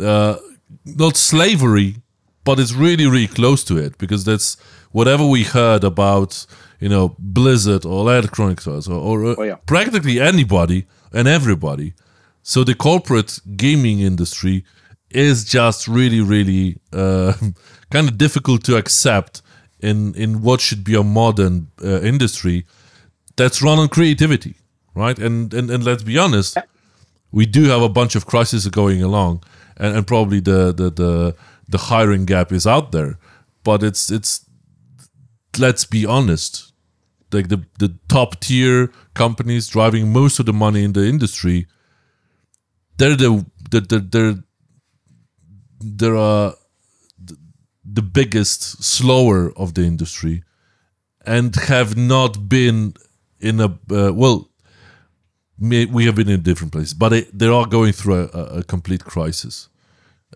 [SPEAKER 1] uh, not slavery but it's really really close to it because that's whatever we heard about, you know, Blizzard or Electronic Arts or, or uh, oh, yeah. practically anybody and everybody. So the corporate gaming industry is just really, really uh, [laughs] kind of difficult to accept in in what should be a modern uh, industry that's run on creativity, right? And and and let's be honest, we do have a bunch of crises going along, and, and probably the, the the the hiring gap is out there, but it's it's let's be honest, like the the top tier companies driving most of the money in the industry, they're the they're they're, they're, they're uh, the biggest slower of the industry, and have not been in a uh, well. We have been in different places, but they, they are going through a, a complete crisis.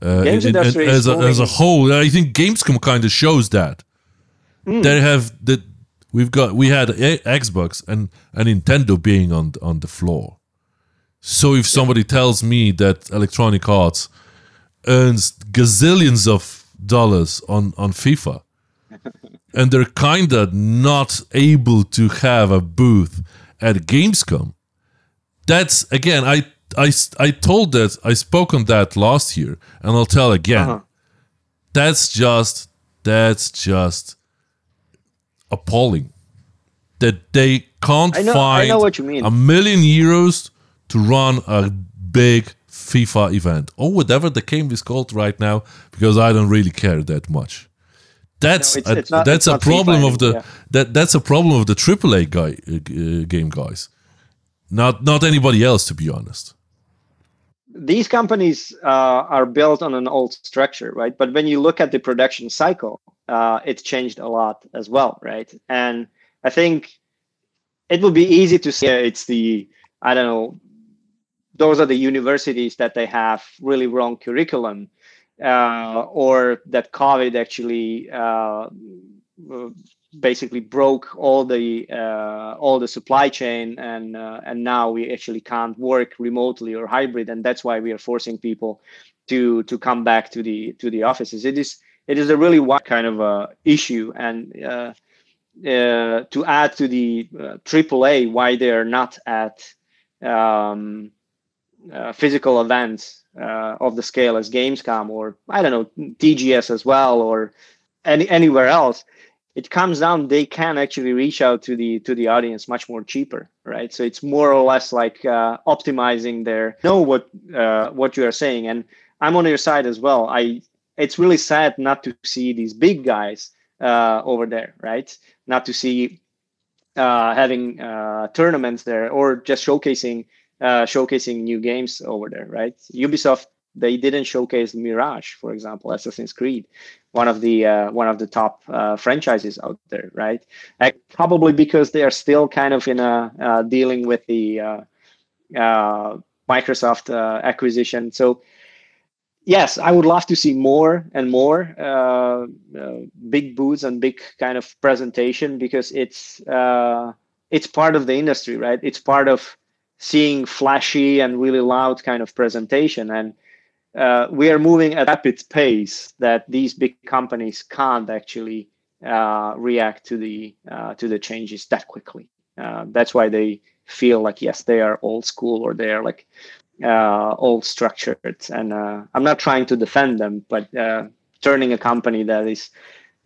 [SPEAKER 2] Uh, Games in, in, industry
[SPEAKER 1] as, a, as a whole, I think Gamescom kind of shows that Mm. They have that we've got we had a- Xbox and a Nintendo being on on the floor. So if somebody tells me that Electronic Arts earns gazillions of dollars on on FIFA, [laughs] and they're kinda not able to have a booth at Gamescom, that's again I I I told that I spoke on that last year, and I'll tell again. Uh-huh. That's just that's just appalling that they can't
[SPEAKER 2] I know,
[SPEAKER 1] find
[SPEAKER 2] I know what you mean.
[SPEAKER 1] a million euros to run a big FIFA event or whatever the game is called right now because I don't really care that much. That's no, it's, a, it's not, that's a problem of the yeah. that that's a problem of the AAA guy uh, game guys, not not anybody else to be honest.
[SPEAKER 2] These companies uh, are built on an old structure, right? But when you look at the production cycle, uh, it's changed a lot as well, right? And I think it would be easy to say it's the I don't know those are the universities that they have really wrong curriculum uh, or that COVID actually uh, basically broke all the uh, all the supply chain and uh, and now we actually can't work remotely or hybrid and that's why we are forcing people to to come back to the to the offices. It is it is a really wide kind of uh, issue and uh, to add to the AAA why they are not at um, uh, physical events uh, of the scale as Gamescom or I don't know TGS as well or any anywhere else it comes down they can actually reach out to the to the audience much more cheaper right? So it's more or less like uh, optimizing their know what uh, what you are saying. And i'm on your side as well. I it's really sad not to see these big guys uh, over there right? Not to see uh, having uh, tournaments there or just showcasing uh, showcasing new games over there right ubisoft they didn't showcase Mirage, for example, Assassin's Creed, one of the uh, one of the top uh, franchises out there, right? probably because they are still kind of in a uh, dealing with the uh, uh, Microsoft acquisition. So yes, I would love to see more and more big booths and big kind of presentation because it's it's part of the industry, right? It's part of seeing flashy and really loud kind of presentation and uh, we are moving at a rapid pace that these big companies can't actually uh, react to the uh, to the changes that quickly. Uh, that's why they feel like yes, they are old school or they are like uh, old structured. And uh, I'm not trying to defend them, but turning a company that is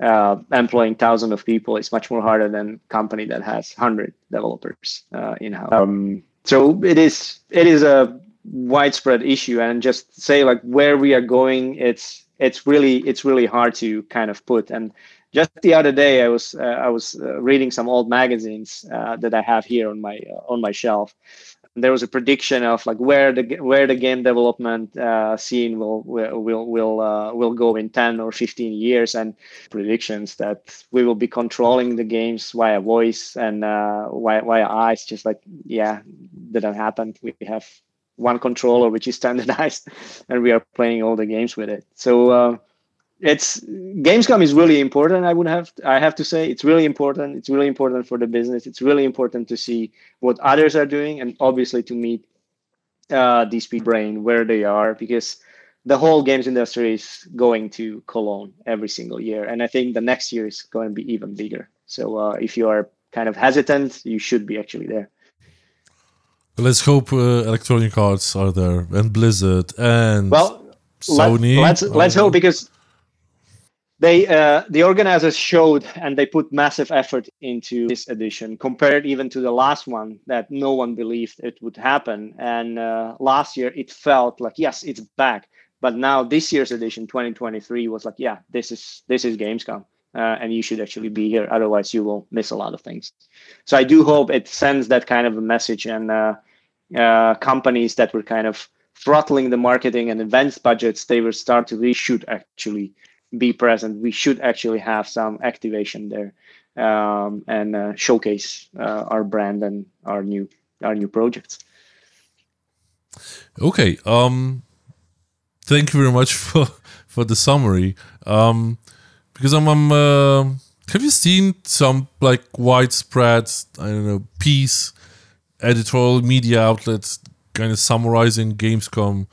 [SPEAKER 2] employing thousands of people is much more harder than a company that has hundred developers in house. Um, so it is it is a widespread issue and just say like where we are going it's it's really it's really hard to kind of put. And just the other day i was uh, i was uh, reading some old magazines uh, that i have here on my uh, on my shelf. There was a prediction of like where the where the game development uh, scene will will will will, uh, will go in 10 or 15 years and predictions that we will be controlling the games via voice and via, via eyes just like yeah didn't happen we have one controller which is standardized [laughs] and we are playing all the games with it. So uh, it's gamescom is really important i would have i have to say. It's really important. It's really important for the business. It's really important to see what others are doing and obviously to meet uh, these people brain where they are because the whole games industry is going to cologne every single year. And i think the next year is going to be even bigger. So uh, if you are kind of hesitant you should be actually there
[SPEAKER 1] Let's hope uh, Electronic Arts are there and Blizzard and
[SPEAKER 2] well,
[SPEAKER 1] Sony.
[SPEAKER 2] Let, us let's, let's hope because they uh, the organizers showed and they put massive effort into this edition compared even to the last one that no one believed it would happen. And uh, last year it felt like yes, it's back. But now this year's edition, 2023, was like yeah, this is this is Gamescom. Uh, and you should actually be here. Otherwise, you will miss a lot of things. So I do hope it sends that kind of a message, and uh, companies that were kind of throttling the marketing and events budgets, they will start to. We should actually be present. We should actually have some activation there um, and uh, showcase uh, our brand and our new our new projects.
[SPEAKER 1] Okay. Um, thank you very much [laughs] for for the summary. Um, because I'm, I'm uh, have you seen some like widespread I don't know piece editorial media outlets kind of summarizing Gamescom?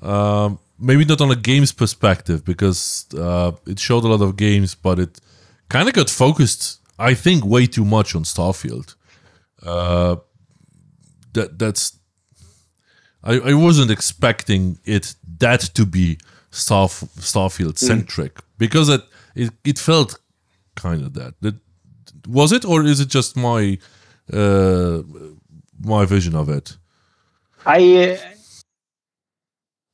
[SPEAKER 1] Um, maybe not on a games perspective because uh, it showed a lot of games, but it kind of got focused, I think, way too much on Starfield. Uh, that that's I, I wasn't expecting it that to be Starf, Starfield centric mm. because it it, it felt kind of that. that. Was it, or is it just my uh, my vision of it?
[SPEAKER 2] I uh,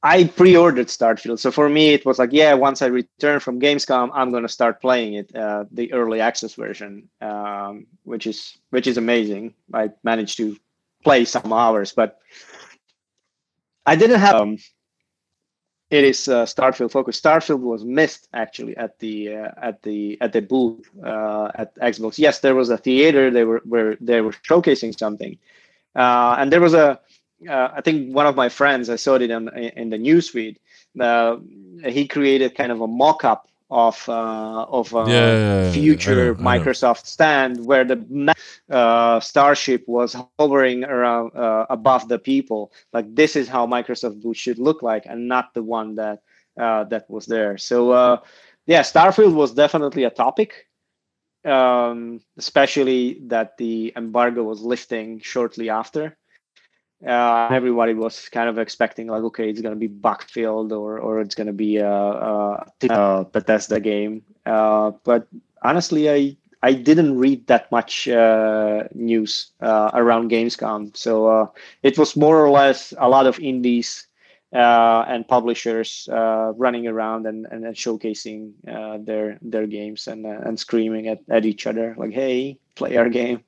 [SPEAKER 2] I pre-ordered Starfield, so for me it was like, yeah, once I return from Gamescom, I'm gonna start playing it, uh, the early access version, um, which is which is amazing. I managed to play some hours, but I didn't have um, it is uh, Starfield focus. Starfield was missed actually at the uh, at the at the booth uh, at Xbox. Yes, there was a theater. They were where they were showcasing something, uh, and there was a. Uh, I think one of my friends. I saw it in in the newsfeed. Uh, he created kind of a mock-up of uh, of uh,
[SPEAKER 1] Yeah,
[SPEAKER 2] future
[SPEAKER 1] I know, I know.
[SPEAKER 2] Microsoft stand where the uh, starship was hovering around uh, above the people. Like this is how Microsoft booth should look like, and not the one that uh, that was there. So uh, yeah, Starfield was definitely a topic, um, especially that the embargo was lifting shortly after. Uh, everybody was kind of expecting like, okay, it's going to be Backfield or or it's going to be a, a, a Bethesda game. Uh, but honestly, I I didn't read that much uh, news uh, around Gamescom, so uh, it was more or less a lot of indies uh, and publishers uh, running around and, and, and showcasing uh, their their games and uh, and screaming at, at each other like, "Hey, play our game!"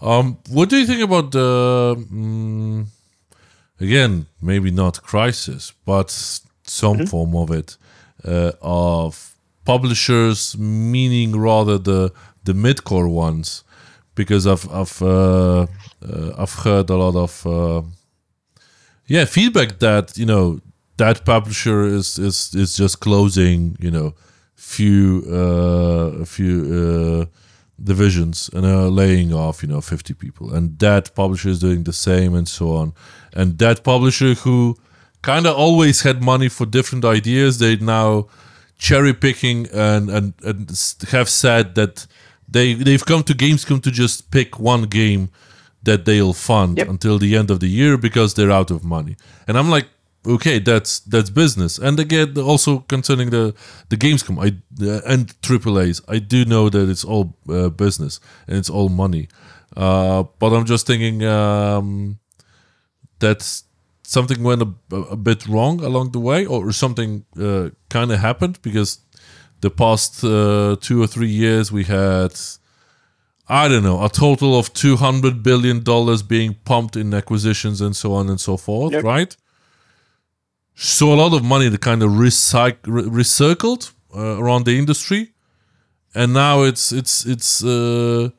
[SPEAKER 1] Um, what do you think about the mm, again, maybe not crisis, but some
[SPEAKER 2] Mm-hmm.
[SPEAKER 1] form of it uh, of publishers, meaning rather the the mid-core ones, because I've I've uh, uh, I've heard a lot of uh, yeah feedback that you know that publisher is is is just closing you know few uh, a few uh, divisions and are laying off you know 50 people. And that publisher is doing the same and so on. And that publisher who kind of always had money for different ideas they now cherry picking and, and and have said that they they've come to gamescom to just pick one game that they'll fund
[SPEAKER 2] Yep.
[SPEAKER 1] until the end of the year because they're out of money. And i'm like okay that's that's business. And again also concerning the the gamescom i uh, and AAA's i do know that it's all uh, business and it's all money. Uh but i'm just thinking um that something went a, a bit wrong along the way or something uh, kind of happened because the past uh, two or three years we had i don't know a total of 200 billion dollars being pumped in acquisitions and so on and so forth
[SPEAKER 2] Yep.
[SPEAKER 1] right? So a lot of money that kind of recyc- re- recircled uh, around the industry. And now it's it's it's uh,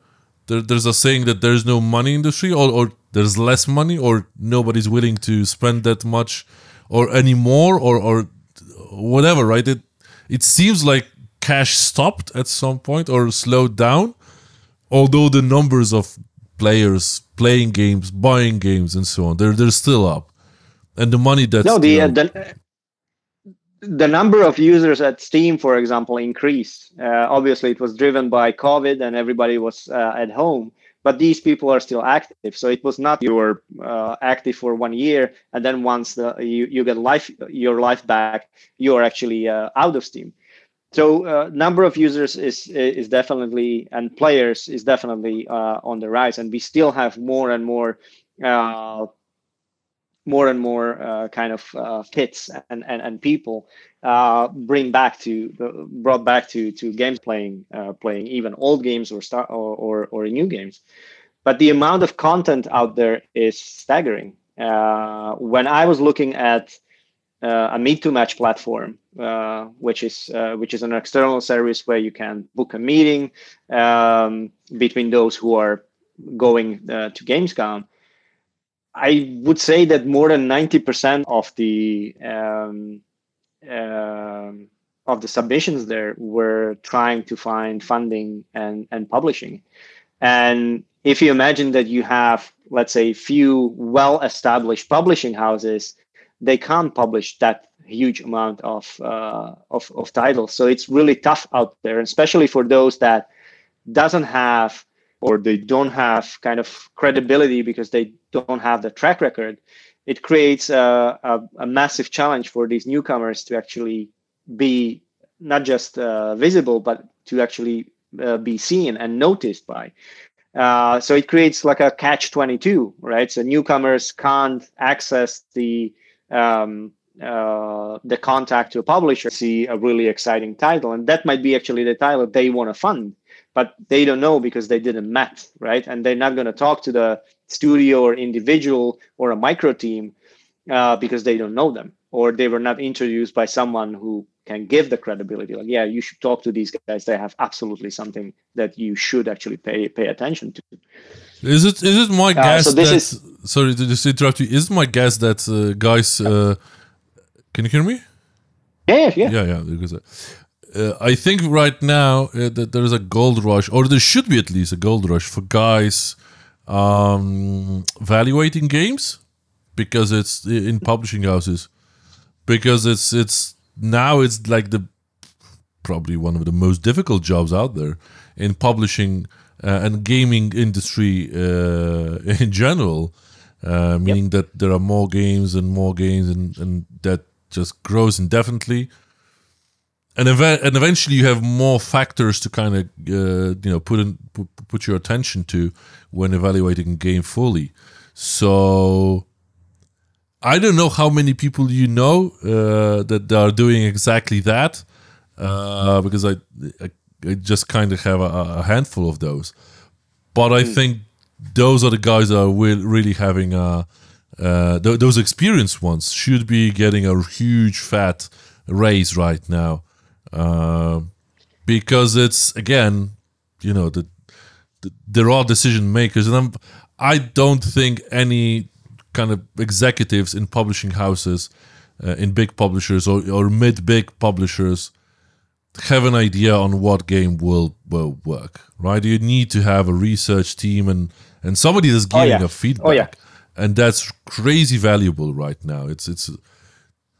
[SPEAKER 1] there, there's a saying that there's no money industry or, or there's less money or nobody's willing to spend that much or anymore or or whatever right? It it seems like cash stopped at some point or slowed down although the numbers of players playing games buying games and so on they're they're still up and the money that's
[SPEAKER 2] no, the, uh, the the number of users at Steam, for example, increased. Uh, obviously, it was driven by COVID and everybody was uh, at home. But these people are still active, so it was not you were uh, active for one year and then once the you, you get life your life back, you are actually uh, out of Steam. So uh, number of users is is definitely and players is definitely uh, on the rise, and we still have more and more uh, more and more uh, kind of uh, hits and, and, and people uh, bring back to brought back to to games playing playing even old games or start or, or or new games. But the amount of content out there is staggering. When i was looking at uh, a MeetToMatch platform uh, which is uh, which is an external service where you can book a meeting um, between those who are going uh, to gamescom I would say that more than ninety percent of the um, um of the submissions there were trying to find funding and and publishing. And if you imagine that you have, let's say, few well-established publishing houses, they can't publish that huge amount of uh, of, of titles. So it's really tough out there, especially for those that doesn't have or they don't have kind of credibility because they don't have the track record, it creates a, a, a massive challenge for these newcomers to actually be not just uh, visible, but to actually uh, be seen and noticed by. Uh, so it creates like a catch 22, right? So newcomers can't access the um, uh, the contact to a publisher, see a really exciting title, and that might be actually the title they want to fund but they don't know because they didn't met right? And they're not going to talk to the studio or individual or a micro team uh, because they don't know them or they were not introduced by someone who can give the credibility. Like yeah you should talk to these guys. They have absolutely something that you should actually pay pay attention to
[SPEAKER 1] Is it is it my guess
[SPEAKER 2] so this
[SPEAKER 1] that
[SPEAKER 2] is-
[SPEAKER 1] sorry to just interrupt you? Is it my guess that uh, guys uh, can you hear me?
[SPEAKER 2] Yeah, yeah,
[SPEAKER 1] yeah, yeah. Because uh, I think right now uh, that there is a gold rush, or there should be at least a gold rush for guys um, evaluating games because it's in publishing houses because it's it's now it's like the probably one of the most difficult jobs out there in publishing uh, and gaming industry uh, [laughs] in general uh, meaning yep. that there are more games and more games and, and that just grows indefinitely and, ev- and eventually you have more factors to kind of uh, you know put in put, put your attention to when evaluating a game fully so I don't know how many people you know uh, that are doing exactly that, uh, because I, I just kind of have a, a, handful of those. But I mm. think those are the guys that are really having a, uh, th- those experienced ones should be getting a huge fat raise right now, uh, because it's again, you know, the, the they're decision makers, and I'm, I don't think any kind of executives in publishing houses, uh, in big publishers or, or mid big publishers, have an idea on what game will will work, right? You need to have a research team and and somebody that's oh, giving oh, yeah. a feedback, oh, yeah. and that's crazy valuable right now. It's it's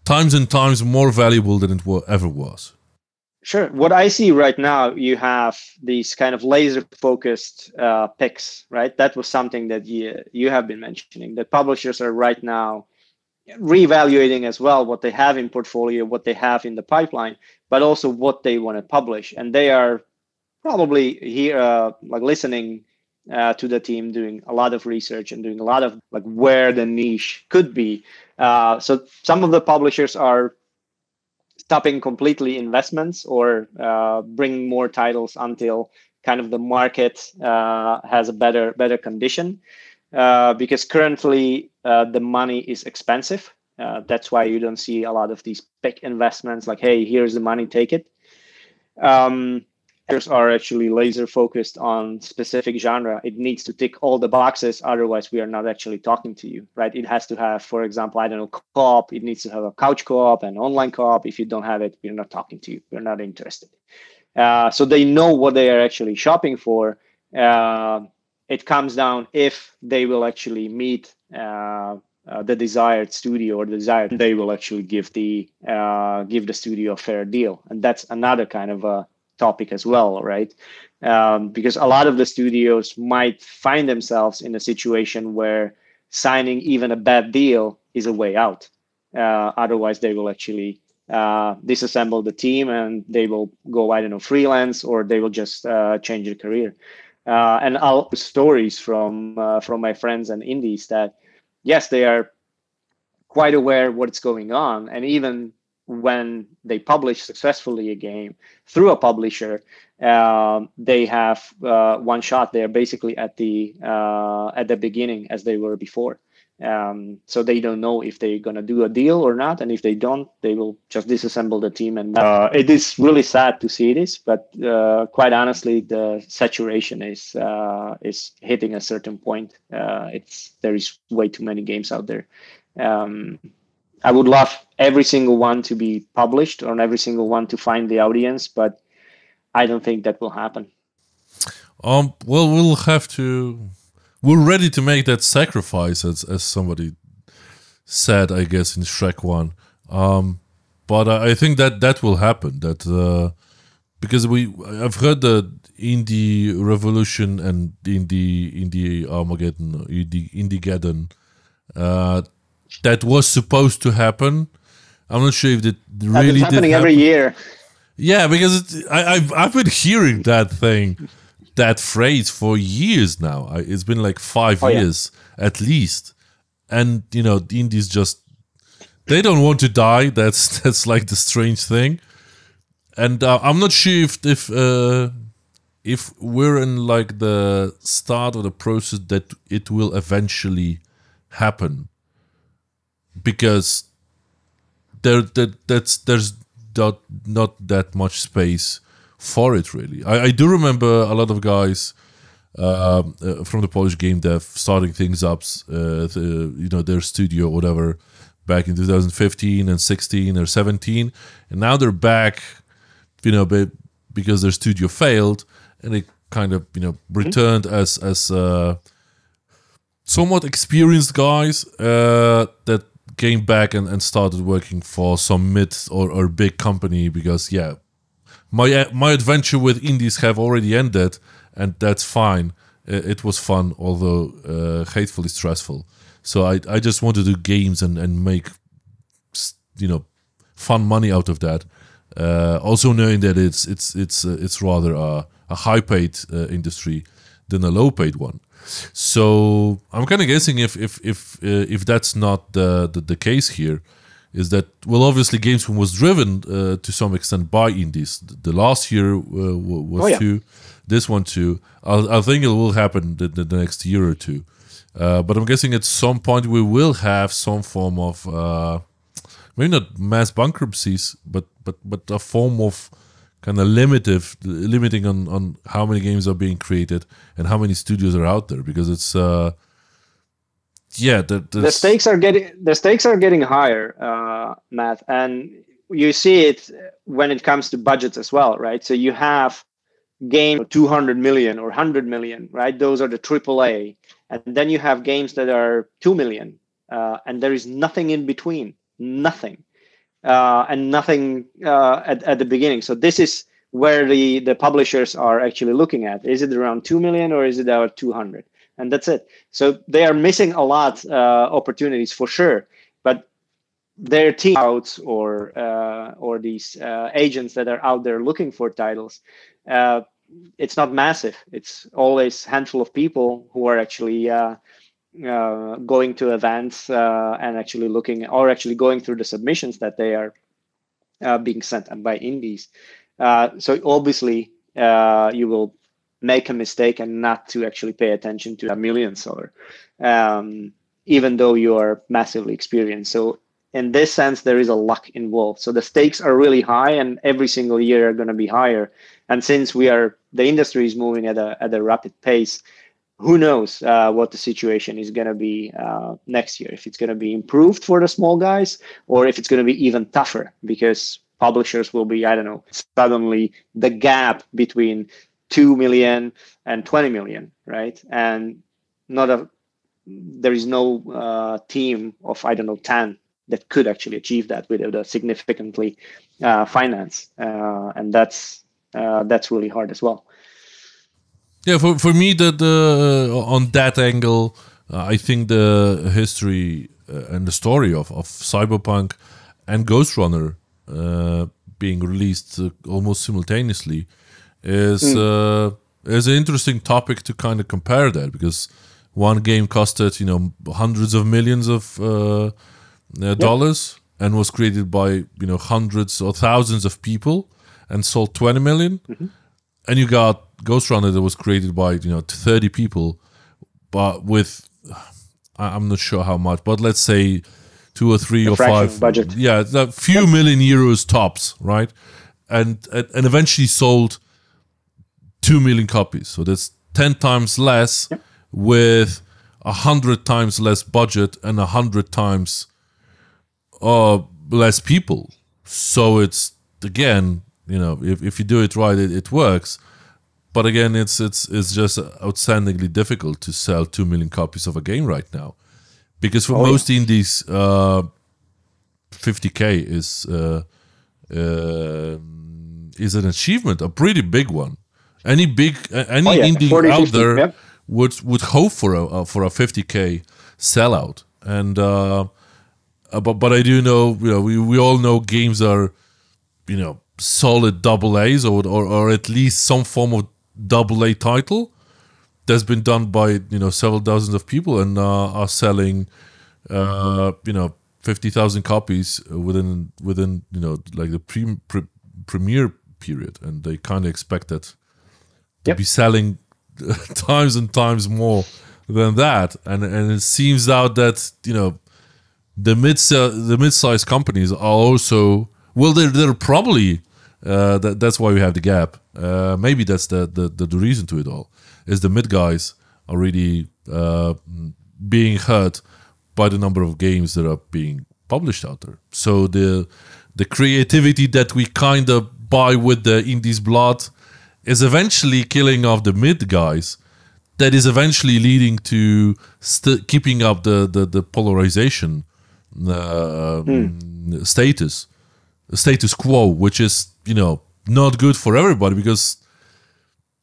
[SPEAKER 1] times and times more valuable than it ever was.
[SPEAKER 2] Sure. What I see right now, you have these kind of laser focused uh, picks, right? That was something that you, you have been mentioning that publishers are right now reevaluating as well what they have in portfolio, what they have in the pipeline, but also what they want to publish. And they are probably here, uh, like listening uh, to the team, doing a lot of research and doing a lot of like where the niche could be. Uh, so some of the publishers are stopping completely investments or uh, bringing more titles until kind of the market uh, has a better better condition uh, because currently the money is expensive uh, that's why you don't see a lot of these big investments like hey here's the money take it. Um, are actually laser focused on specific genre. It needs to tick all the boxes otherwise we are not actually talking to you right? It has to have for example i don't know co-op. It needs to have a couch co-op and online co-op. If you don't have it we're not talking to you. We're not interested. Uh, so they know what they are actually shopping for. Uh, it comes down if they will actually meet uh, uh, the desired studio or the desired they will actually give the uh, give the studio a fair deal and that's another kind of a topic as well, right? Um, because a lot of the studios might find themselves in a situation where signing even a bad deal is a way out. Uh, otherwise, they will actually uh, disassemble the team and they will go, I don't know, freelance or they will just uh, change their career. And all stories from from my friends and indies that yes, they are quite aware what's going on, and even when they publish successfully a game through a publisher, uh, they have uh, one shot. They're basically at the uh, at the beginning as they were before. Um, so they don't know if they're gonna do a deal or not, and if they don't, they will just disassemble the team. And uh, it is really sad to see this, but uh, quite honestly, the saturation is uh, is hitting a certain point. it's there is way too many games out there. Um, I would love every single one to be published or every single one to find the audience, but I don't think that will happen.
[SPEAKER 1] Um, well, we'll have to. We're ready to make that sacrifice, as as somebody said, I guess in Shrek One. Um, but I think that that will happen. That uh, because we, I've heard that in the revolution and in the in the Armageddon, in the Geddon, uh, that was supposed to happen. I'm not sure if it really
[SPEAKER 2] That's happening
[SPEAKER 1] did
[SPEAKER 2] every year.
[SPEAKER 1] Yeah, because it, I, have I've been hearing that thing, that phrase for years now. I, it's been like five oh, years yeah. at least, and you know the indies just they don't want to die. [laughs] That's that's like the strange thing, and uh, I'm not sure if if uh, if we're in like the start of the process that it will eventually happen because there that that's there's not not that much space for it really. I, I do remember a lot of guys uh, uh, from the Polish game dev starting things up, uh, the, you know, their studio or whatever back in 2015 and 16 or 17, and now they're back, you know, because their studio failed, and they kind of you know returned mm-hmm. as as uh, somewhat experienced guys uh, that came back and, and started working for some mid or, or big company because yeah my my adventure with indies have already ended and that's fine. It was fun although uh, hatefully stressful. So I, I just want to do games and, and make you know fun money out of that. Uh, also knowing that it's it's it's uh, it's rather a, a high paid industry than a low paid one. So I'm kind of guessing if if if if that's not the, the, the case here, is that well obviously Gamescom was driven uh, to some extent by indies. The last year uh, was oh, yeah. too, this one too. I, I think it will happen the, the, next year or two. Uh, but I'm guessing at some point we will have some form of uh, maybe not mass bankruptcies, but but but a form of kind of limited limiting on on how many games are being created and how many studios are out there because it's uh yeah the,
[SPEAKER 2] the stakes are getting the stakes are getting higher uh matt and you see it when it comes to budgets as well right so you have game 200 million or 100 million right those are the aaa and then you have games that are 2 million uh, and there is nothing in between nothing uh, and nothing uh, at, at the beginning. So this is where the, the publishers are actually looking at. Is it around 2 million or is it about 200? And that's it. So they are missing a lot uh, opportunities for sure. But their team outs or uh, or these uh, agents that are out there looking for titles, uh, it's not massive. It's always handful of people who are actually uh, going to events uh, and actually looking or actually going through the submissions that they are uh, being sent by indies. Uh, so obviously uh, you will make a mistake and not to actually pay attention to a million seller, um, even though you are massively experienced. So in this sense, there is a luck involved. So the stakes are really high, and every single year are going to be higher. And since we are the industry is moving at a at a rapid pace, who knows uh, what the situation is going to be uh, next year if it's going to be improved for the small guys or if it's going to be even tougher because publishers will be i don't know suddenly the gap between 2 million and 20 million right? And not a there is no uh, team of i don't know 10 that could actually achieve that without a significantly uh, finance. Uh, and that's uh, that's really hard as well.
[SPEAKER 1] Yeah, for for me, the uh, on that angle, uh, I think the history and the story of of Cyberpunk and Ghost Runner being released almost simultaneously is mm. is an interesting topic to kind of compare that because one game costed you know hundreds of millions of dollars yep. and was created by you know hundreds or thousands of people and sold 20 million. Mm-hmm. and you got Ghost Runner that was created by you know 30 people, but with I'm not sure how much, but let's say two or three or five
[SPEAKER 2] budget.
[SPEAKER 1] Yeah, a few million euros tops, right? And and eventually sold two million copies. So that's ten times less with a hundred times less budget and a hundred times uh less people. So it's again, you know, if, if you do it right, it, it works but again, it's it's it's just outstandingly difficult to sell two million copies of a game right now, because for oh, most yeah. indies, uh, 50k is uh, uh, is an achievement, a pretty big one. Any big any oh, yeah. indie 40, out 50, there yep. would would hope for a for a 50k sellout, and uh, uh, but but I do know you know we we all know games are you know solid double A's or, or or at least some form of double A title that's been done by you know several dozens of people and uh, are selling uh, you know fifty thousand copies within within you know like the pre, pre premiere period, and they kind of expect that yep. be selling [laughs] times and times more than that, and and it seems out that you know the mid the mid-sized companies are also well they're they're probably uh, that, that's why we have the gap. Uh, maybe that's the, the, the, the, reason to it all. Is the mid guys are really uh, being hurt by the number of games that are being published out there. So the the creativity that we kind of buy with the indies blood is eventually killing off the mid guys. That is eventually leading to st- keeping up the the, the polarization uh, status status quo, which is you know not good for everybody because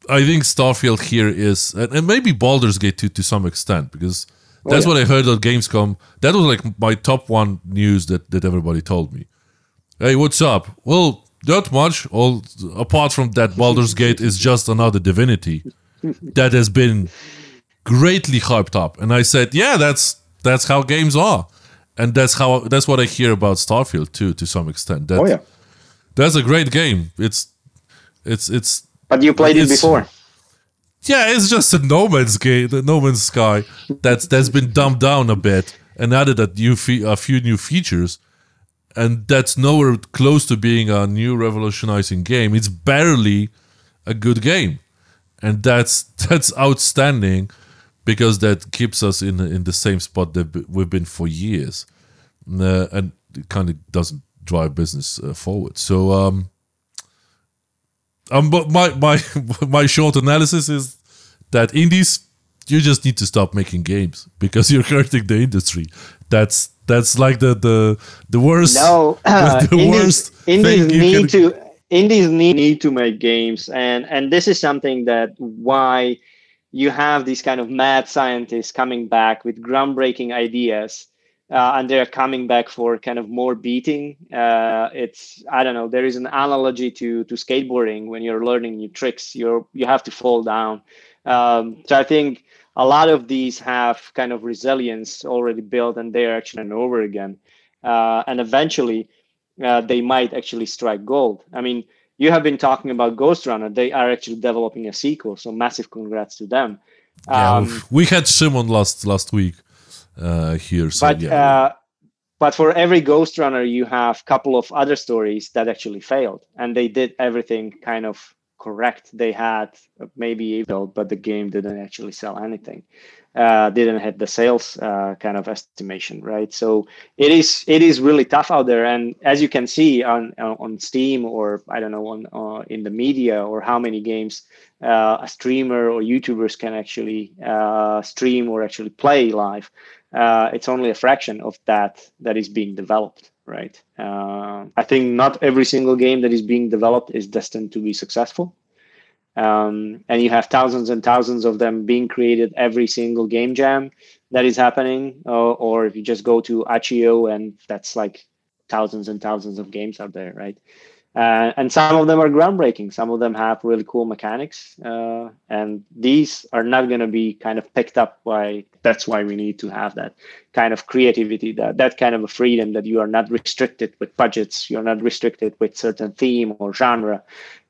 [SPEAKER 1] I think Starfield here is, and, and maybe Baldur's Gate to to some extent because that's
[SPEAKER 2] yeah.
[SPEAKER 1] what I heard at Gamescom. That was like my top one news that that everybody told me. Hey, what's up? Well, not much. All apart from that, Baldur's Gate is just another Divinity that has been greatly hyped up. And I said, yeah, that's that's how games are, and that's how that's what I hear about Starfield too, to some extent. That,
[SPEAKER 2] Oh yeah.
[SPEAKER 1] that's a great game. It's it's it's
[SPEAKER 2] But you played it before.
[SPEAKER 1] yeah, it's just a No Man's the No Man's Sky that's that's been dumbed down a bit and added a new fe- a few new features, and that's nowhere close to being a new revolutionizing game. It's barely a good game, and that's [laughs] that's outstanding because that keeps us in in the same spot that we've been for years, uh, and it kind of doesn't drive business uh, forward. So. um um, but my my [laughs] my short analysis is that indies, you just need to stop making games because you're hurting the industry. That's that's like the the the worst.
[SPEAKER 2] No, [laughs] uh,
[SPEAKER 1] the
[SPEAKER 2] indies,
[SPEAKER 1] worst
[SPEAKER 2] indies need
[SPEAKER 1] can-
[SPEAKER 2] to indies need, need to make games, and and this is something that why you have these kind of mad scientists coming back with groundbreaking ideas. Uh, and they're coming back for kind of more beating. Uh, it's I don't know. There is an analogy to to skateboarding when you're learning new tricks. You're you have to fall down. Um, so I think a lot of these have kind of resilience already built, and they're actually and over again. Uh, and eventually, uh, they might actually strike gold. I mean, you have been talking about Ghost Runner. They are actually developing a sequel, so massive congrats to them.
[SPEAKER 1] Yeah,
[SPEAKER 2] Um,
[SPEAKER 1] we had Simon last last week uh, here. So
[SPEAKER 2] but
[SPEAKER 1] yeah,
[SPEAKER 2] uh, but for every Ghost Runner, you have a couple of other stories that actually failed, and they did everything kind of correct. They had maybe evil, but the game didn't actually sell anything. Uh, didn't hit the sales uh, kind of estimation, right? So it is it is really tough out there, and as you can see on on Steam or I don't know on uh, in the media or how many games uh, a streamer or YouTubers can actually uh, stream or actually play live uh, it's only a fraction of that that is being developed right? Uh, i think not every single game that is being developed is destined to be successful. Um, and you have thousands and thousands of them being created every single game jam that is happening or, or if you just go to itch.io and that's like thousands and thousands of games out there right uh, and some of them are groundbreaking some of them have really cool mechanics uh, and these are not going to be kind of picked up by that's why we need to have that kind of creativity that that kind of a freedom that you are not restricted with budgets you're not restricted with certain theme or genre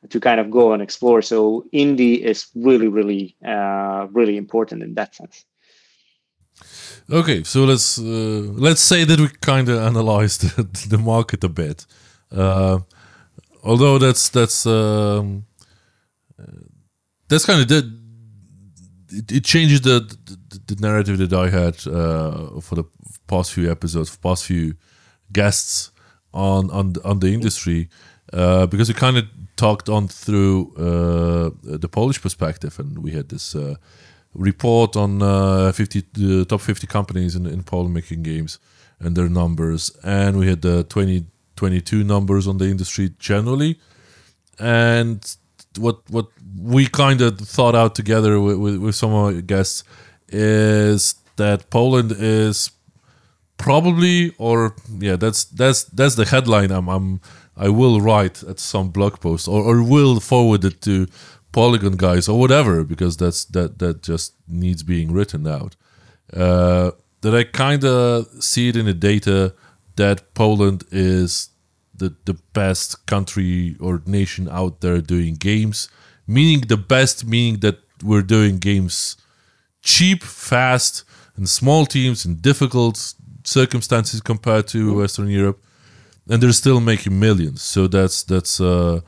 [SPEAKER 2] to kind of go and explore so indie is really really uh, really important in that sense
[SPEAKER 1] okay. So let's uh, let's say that we kind of analyzed the, [laughs] the market a bit. Although that's that's um, that's kind of the it, it changes the, the the narrative that I had uh, for the past few episodes, for past few guests on on on the industry, uh, because we kind of talked on through uh, the Polish perspective, and we had this uh, report on uh, 50 the top 50 companies in, in Poland making games and their numbers, and we had the 2022 numbers on the industry generally, and what what we kind of thought out together with, with, with some of our guests is that Poland is probably or yeah that's that's that's the headline I'm, I'm I will write at some blog post or, or will forward it to Polygon guys or whatever because that's that that just needs being written out. Uh, that I kind of see it in the data that Poland is the the best country or nation out there doing games, meaning the best, meaning that we're doing games cheap, fast, and small teams in difficult circumstances compared to Western Europe, and they're still making millions. So that's that's uh,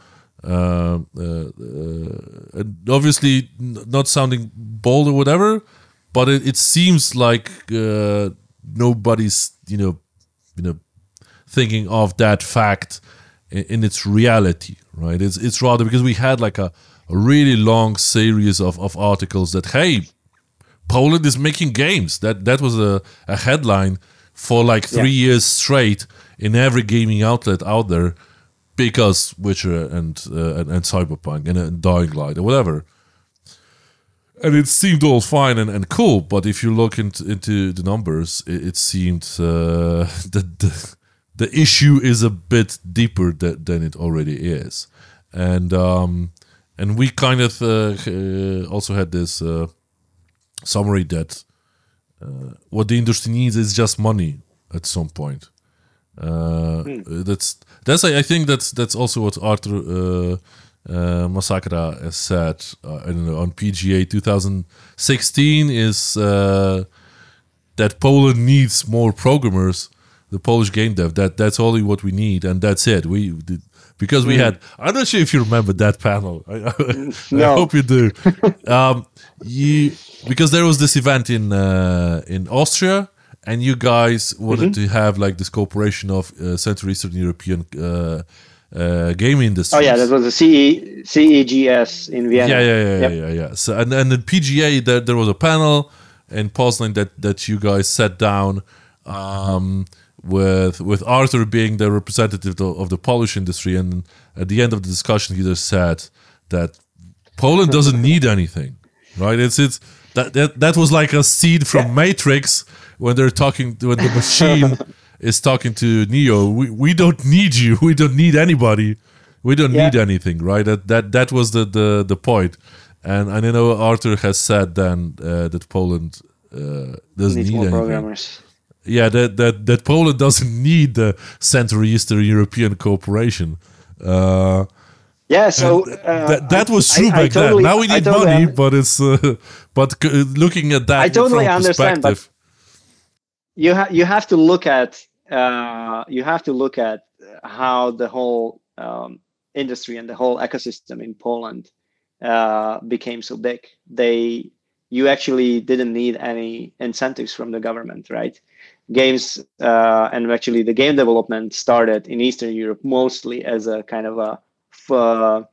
[SPEAKER 1] uh, uh, uh, and obviously not sounding bold or whatever, but it, it seems like uh, nobody's you know you know thinking of that fact in, in its reality, right? It's it's rather because we had like a, a really long series of, of articles that hey, Poland is making games. That that was a, a headline for like three yeah. years straight in every gaming outlet out there because Witcher and uh, and, and, Cyberpunk and, and Dying Light or whatever. And it seemed all fine and, and cool, but if you look into, into the numbers, it, it seemed uh, [laughs] that the, the issue is a bit deeper that, than it already is. And um, and we kind of uh, uh also had this uh, summary that uh, what the industry needs is just money at some point. Uh, mm. That's that's I, I, think that's that's also what Arthur uh, uh, Masakra has said uh, on PGA 2016 is uh, that Poland needs more programmers. The Polish game dev that that's only what we need, and that's it. We because we mm. had. I'm not sure if you remember that panel. I, [laughs] no. I hope you do. um, you because there was this event in uh, in Austria and you guys wanted mm-hmm. to have like this cooperation of uh, Central Eastern European uh, game industry.
[SPEAKER 2] Oh yeah, that was the CE, CEGS in Vienna.
[SPEAKER 1] Yeah, yeah, yeah, yep. yeah, yeah, yeah. So and and the PGA there there was a panel in Poznan that that you guys sat down um, with with Arthur being the representative of the Polish industry, and at the end of the discussion, he just said that Poland [laughs] doesn't need anything, right? It's it's that that, that was like a seed from yeah. Matrix when they're talking when the machine [laughs] is talking to Neo. We we don't need you. [laughs] We don't need anybody. We don't yeah. need anything, right? That that that was the the the point. And I know Arthur has said then uh, that Poland uh, doesn't need programmers. Yeah, that, that that Poland doesn't need the Central Eastern European cooperation. Uh,
[SPEAKER 2] yeah, so uh,
[SPEAKER 1] that, that was true I, back I totally, then. Now we need totally money, but it's uh, but looking at that, I totally understand. But
[SPEAKER 2] you have you have to look at uh, you have to look at how the whole um, industry and the whole ecosystem in Poland uh, became so big. They you actually didn't need any incentives from the government, right? Games uh, and actually the game development started in Eastern Europe mostly as a kind of a uh,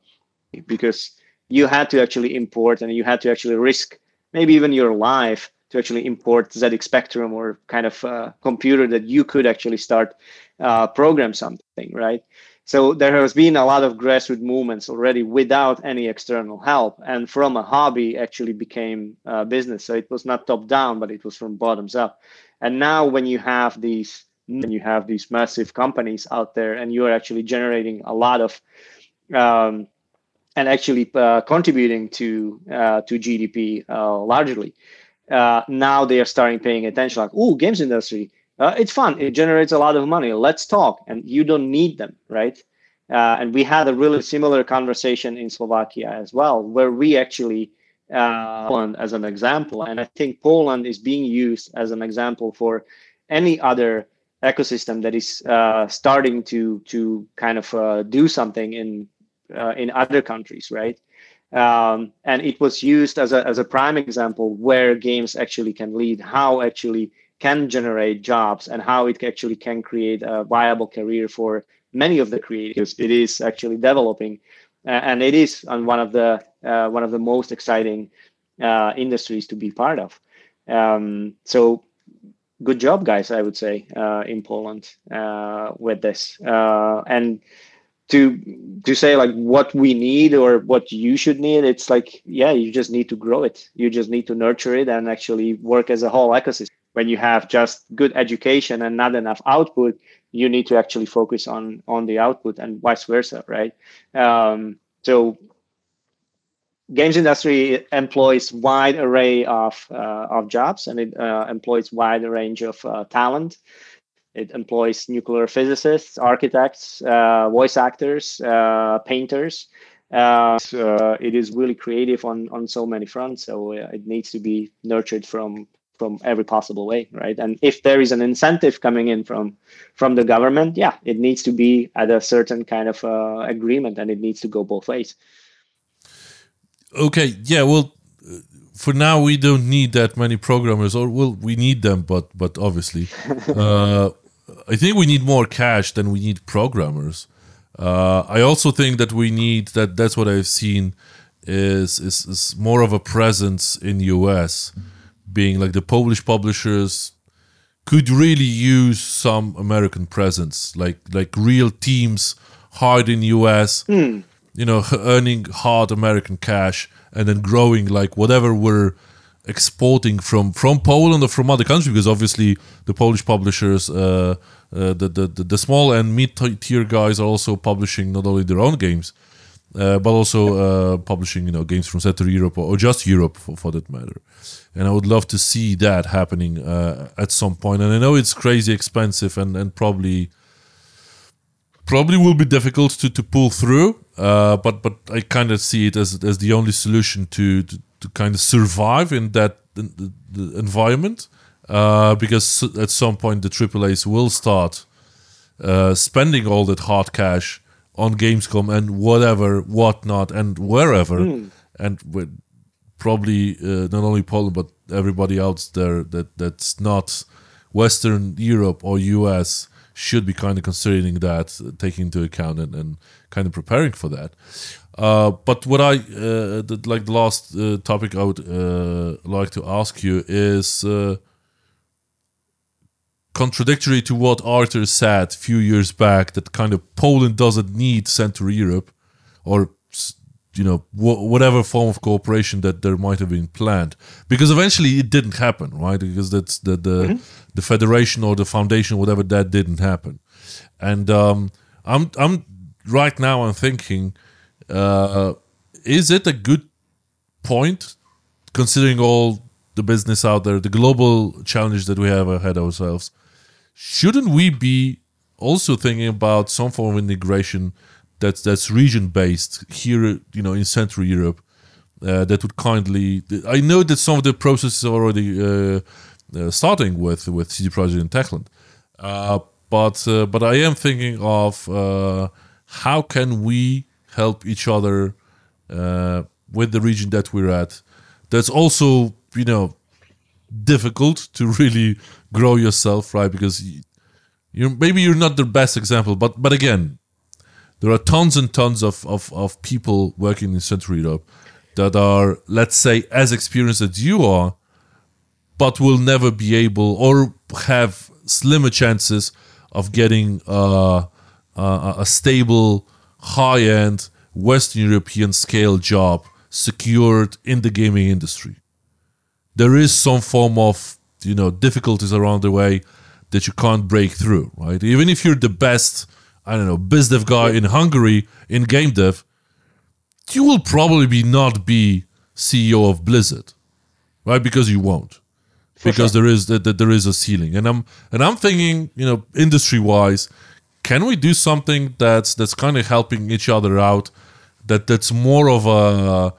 [SPEAKER 2] because you had to actually import and you had to actually risk maybe even your life to actually import ZX Spectrum or kind of uh, computer that you could actually start uh, program something, right? So there has been a lot of grassroots movements already without any external help, and from a hobby actually became a business. So it was not top down, but it was from bottoms up. And now when you have these, when you have these massive companies out there, and you are actually generating a lot of um, and actually uh, contributing to uh, to GDP uh, largely uh, now they are starting paying attention like oh games industry uh, it's fun. It generates a lot of money. Let's talk. And you don't need them right? Uh, and we had a really similar conversation in slovakia as well where we actually uh, poland as an example. And i think poland is being used as an example for any other ecosystem that is uh, starting to to kind of uh, do something in in other countries right um, and it was used as a, as a prime example where games actually can lead how actually can generate jobs and how it actually can create a viable career for many of the creators it is actually developing uh, and it is on one of the uh, one of the most exciting uh, industries to be part of. Um, so good job guys i would say uh, in poland uh, with this. Uh, and to to say like what we need or what you should need it's like yeah you just need to grow it. You just need to nurture it and actually work as a whole ecosystem. When you have just good education and not enough output you need to actually focus on on the output and vice versa right? Um, so games industry employs wide array of uh, of jobs and it uh, employs wide range of uh, talent it employs nuclear physicists, architects, uh, voice actors, uh, painters. Uh, so it is really creative on on so many fronts. So uh, it needs to be nurtured from from every possible way, right? And if there is an incentive coming in from from the government, yeah, it needs to be at a certain kind of uh, agreement, and it needs to go both ways.
[SPEAKER 1] Okay, yeah, well, for now we don't need that many programmers or well we need them but but obviously [laughs] uh, I think we need more cash than we need programmers. Uh, I also think that we need that. That's what I've seen is is, is more of a presence in US, being like the Polish publishers could really use some American presence, like like real teams hard in US,
[SPEAKER 2] mm.
[SPEAKER 1] you know, earning hard American cash and then growing like whatever we're exporting from from Poland or from other countries because obviously the Polish publishers, uh, uh, the, the the small and mid tier guys are also publishing not only their own games, uh, but also uh, publishing you know games from Central Europe or, or just Europe for, for, that matter. And I would love to see that happening uh, at some point. And I know it's crazy expensive and and probably probably will be difficult to, to pull through. Uh, but but I kind of see it as as the only solution to, to to kind of survive in that the, the environment uh, because at some point the AAA's will start uh, spending all that hard cash on Gamescom and whatever, whatnot, and wherever, mm. and with probably uh, not only Poland but everybody else there that that's not Western Europe or US should be kind of considering that, taking into account and, and kind of preparing for that. Uh, but what I uh, the, like the last uh, topic I would uh, like to ask you is uh, contradictory to what Arthur said a few years back that kind of Poland doesn't need Central Europe or you know wh- whatever form of cooperation that there might have been planned. Because eventually it didn't happen right? Because that's the the, mm-hmm. the federation or the foundation whatever that didn't happen. And um, I'm I'm right now I'm thinking uh, is it a good point considering all the business out there, the global challenge that we have ahead of ourselves? Shouldn't we be also thinking about some form of integration that's that's region based here, you know, in Central Europe? Uh, that would kindly. I know that some of the processes are already uh, uh, starting with with CD Projekt and Techland, uh, but uh, but I am thinking of uh, how can we help each other uh, with the region that we're at. That's also, you know, difficult to [laughs] really grow yourself, right? Because you're maybe you're not the best example, but but again, there are tons and tons of, of, of people working in Central Europe that are, let's say, as experienced as you are, but will never be able or have slimmer chances of getting uh, uh, a stable high end Western European scale job secured in the gaming industry. There is some form of you know difficulties around the way that you can't break through, right? Even if you're the best, I don't know, biz dev guy in Hungary in game dev, you will probably be not be CEO of Blizzard, right? Because you won't, For because sure. there is that, there is a ceiling, and I'm and I'm thinking, you know, industry wise, can we do something that's that's kind of helping each other out that that's more of a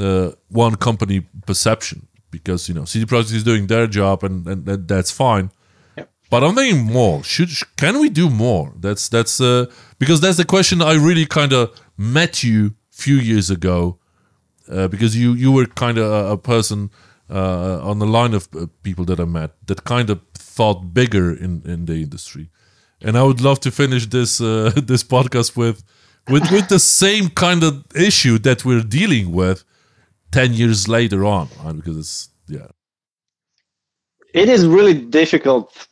[SPEAKER 1] uh, one company perception? Because you know CD Projekt is doing their job and, and, and that's fine. Yep. but I'm thinking more. Should can we do more? That's that's uh, because that's the question I really kind of met you a few years ago uh, because you you were kind of a, a, person uh, on the line of uh, people that I met that kind of thought bigger in in the industry and I would love to finish this uh, [laughs] this podcast with with with the same kind of issue that we're dealing with 10 years later on right? because it's yeah
[SPEAKER 2] it is really difficult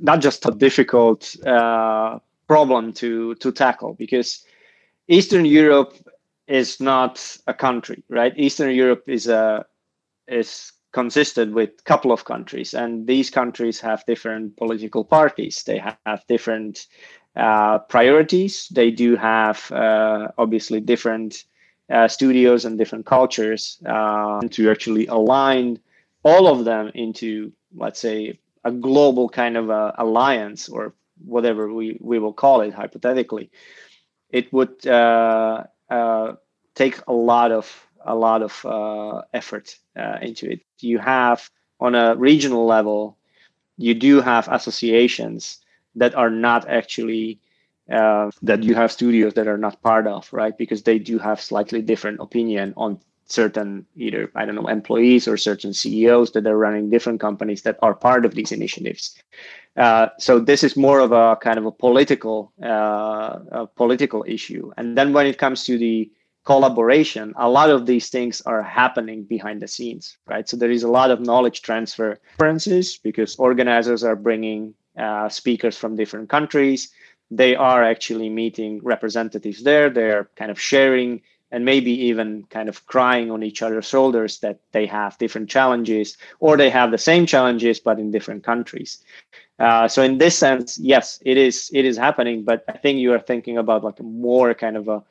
[SPEAKER 2] not just a difficult uh, problem to to tackle because eastern europe is not a country right eastern europe is a is consisted with a couple of countries, and these countries have different political parties. They have different uh, priorities. They do have uh, obviously different uh, studios and different cultures uh, to actually align all of them into, let's say, a global kind of a alliance or whatever we, we will call it hypothetically. It would uh, uh, take a lot of a lot of uh, effort uh, into it. You have on a regional level, you do have associations that are not actually uh, that you have studios that are not part of, right? Because they do have slightly different opinion on certain either I don't know employees or certain CEOs that are running different companies that are part of these initiatives. Uh, so this is more of a kind of a political uh, a political issue. And then when it comes to the collaboration, a lot of these things are happening behind the scenes, right? So there is a lot of knowledge transfer because organizers are bringing uh, speakers from different countries. They are actually meeting representatives there. They're kind of sharing and maybe even kind of crying on each other's shoulders that they have different challenges or they have the same challenges but in different countries uh, so in this sense yes it is it is happening but i think you are thinking about like more kind of a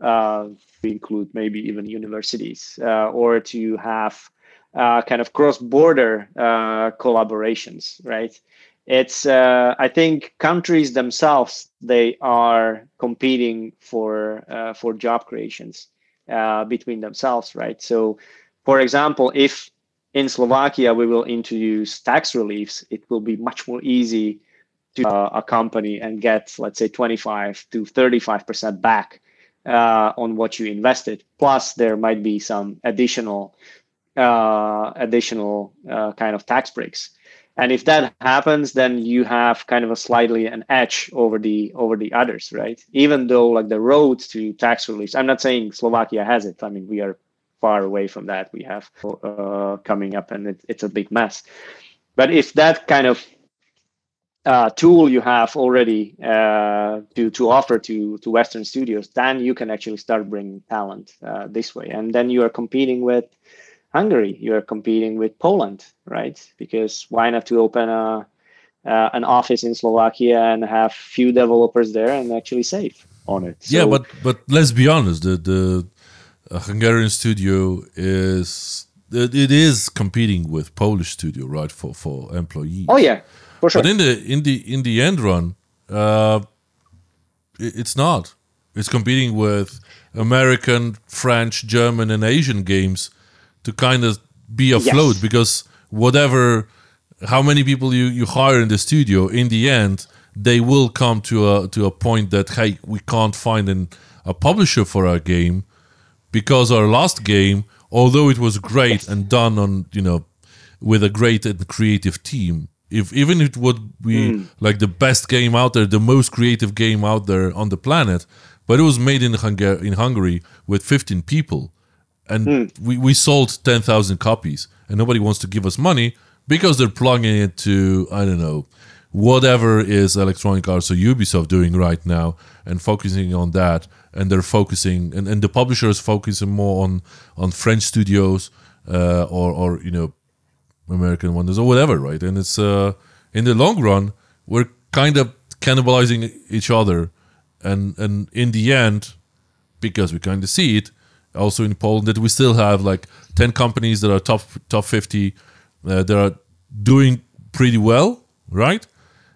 [SPEAKER 2] uh, include maybe even universities uh, or to have uh, kind of cross-border uh, collaborations right? It's uh, i think countries themselves they are competing for uh, for job creations uh, between themselves right? So for example if in slovakia we will introduce tax reliefs it will be much more easy to a company and get let's say 25 to 35 percent back uh, on what you invested. Plus there might be some additional uh, additional kind of tax breaks. And if that happens then you have kind of a slightly an edge over the over the others right? Even though like the road to tax relief i'm not saying slovakia has it. I mean we are far away from that. We have uh, coming up and it, it's a big mess. But if that kind of uh, tool you have already uh, to to offer to to Western studios, then you can actually start bringing talent uh, this way, and then you are competing with Hungary. You're competing with Poland, right? Because why not to open a uh, an office in Slovakia and have few developers there and actually save on it?
[SPEAKER 1] So, yeah, but but let's be honest. The the uh, Hungarian studio is it, it is competing with Polish studio, right? For for employees.
[SPEAKER 2] Oh yeah, for sure.
[SPEAKER 1] But in the in the in the end run, uh, it's not. It's competing with American, French, German, and Asian games to kind of be afloat yes. because whatever how many people you, you hire in the studio in the end they will come to a to a point that hey we can't find an, a publisher for our game because our last game although it was great yes. and done on you know with a great and creative team if even it would be mm. like the best game out there the most creative game out there on the planet but it was made in Hungary in Hungary with 15 people and mm. we, we sold 10,000 copies and nobody wants to give us money because they're plugging it to I don't know whatever is Electronic Arts or Ubisoft doing right now and focusing on that and they're focusing and, and the publishers focusing more on on French studios uh, or or you know American wonders or whatever right and it's uh in the long run we're kind of cannibalizing each other and and in the end because we kind of see it also in Poland that we still have like 10 companies that are top top 50 uh, that are doing pretty well, right?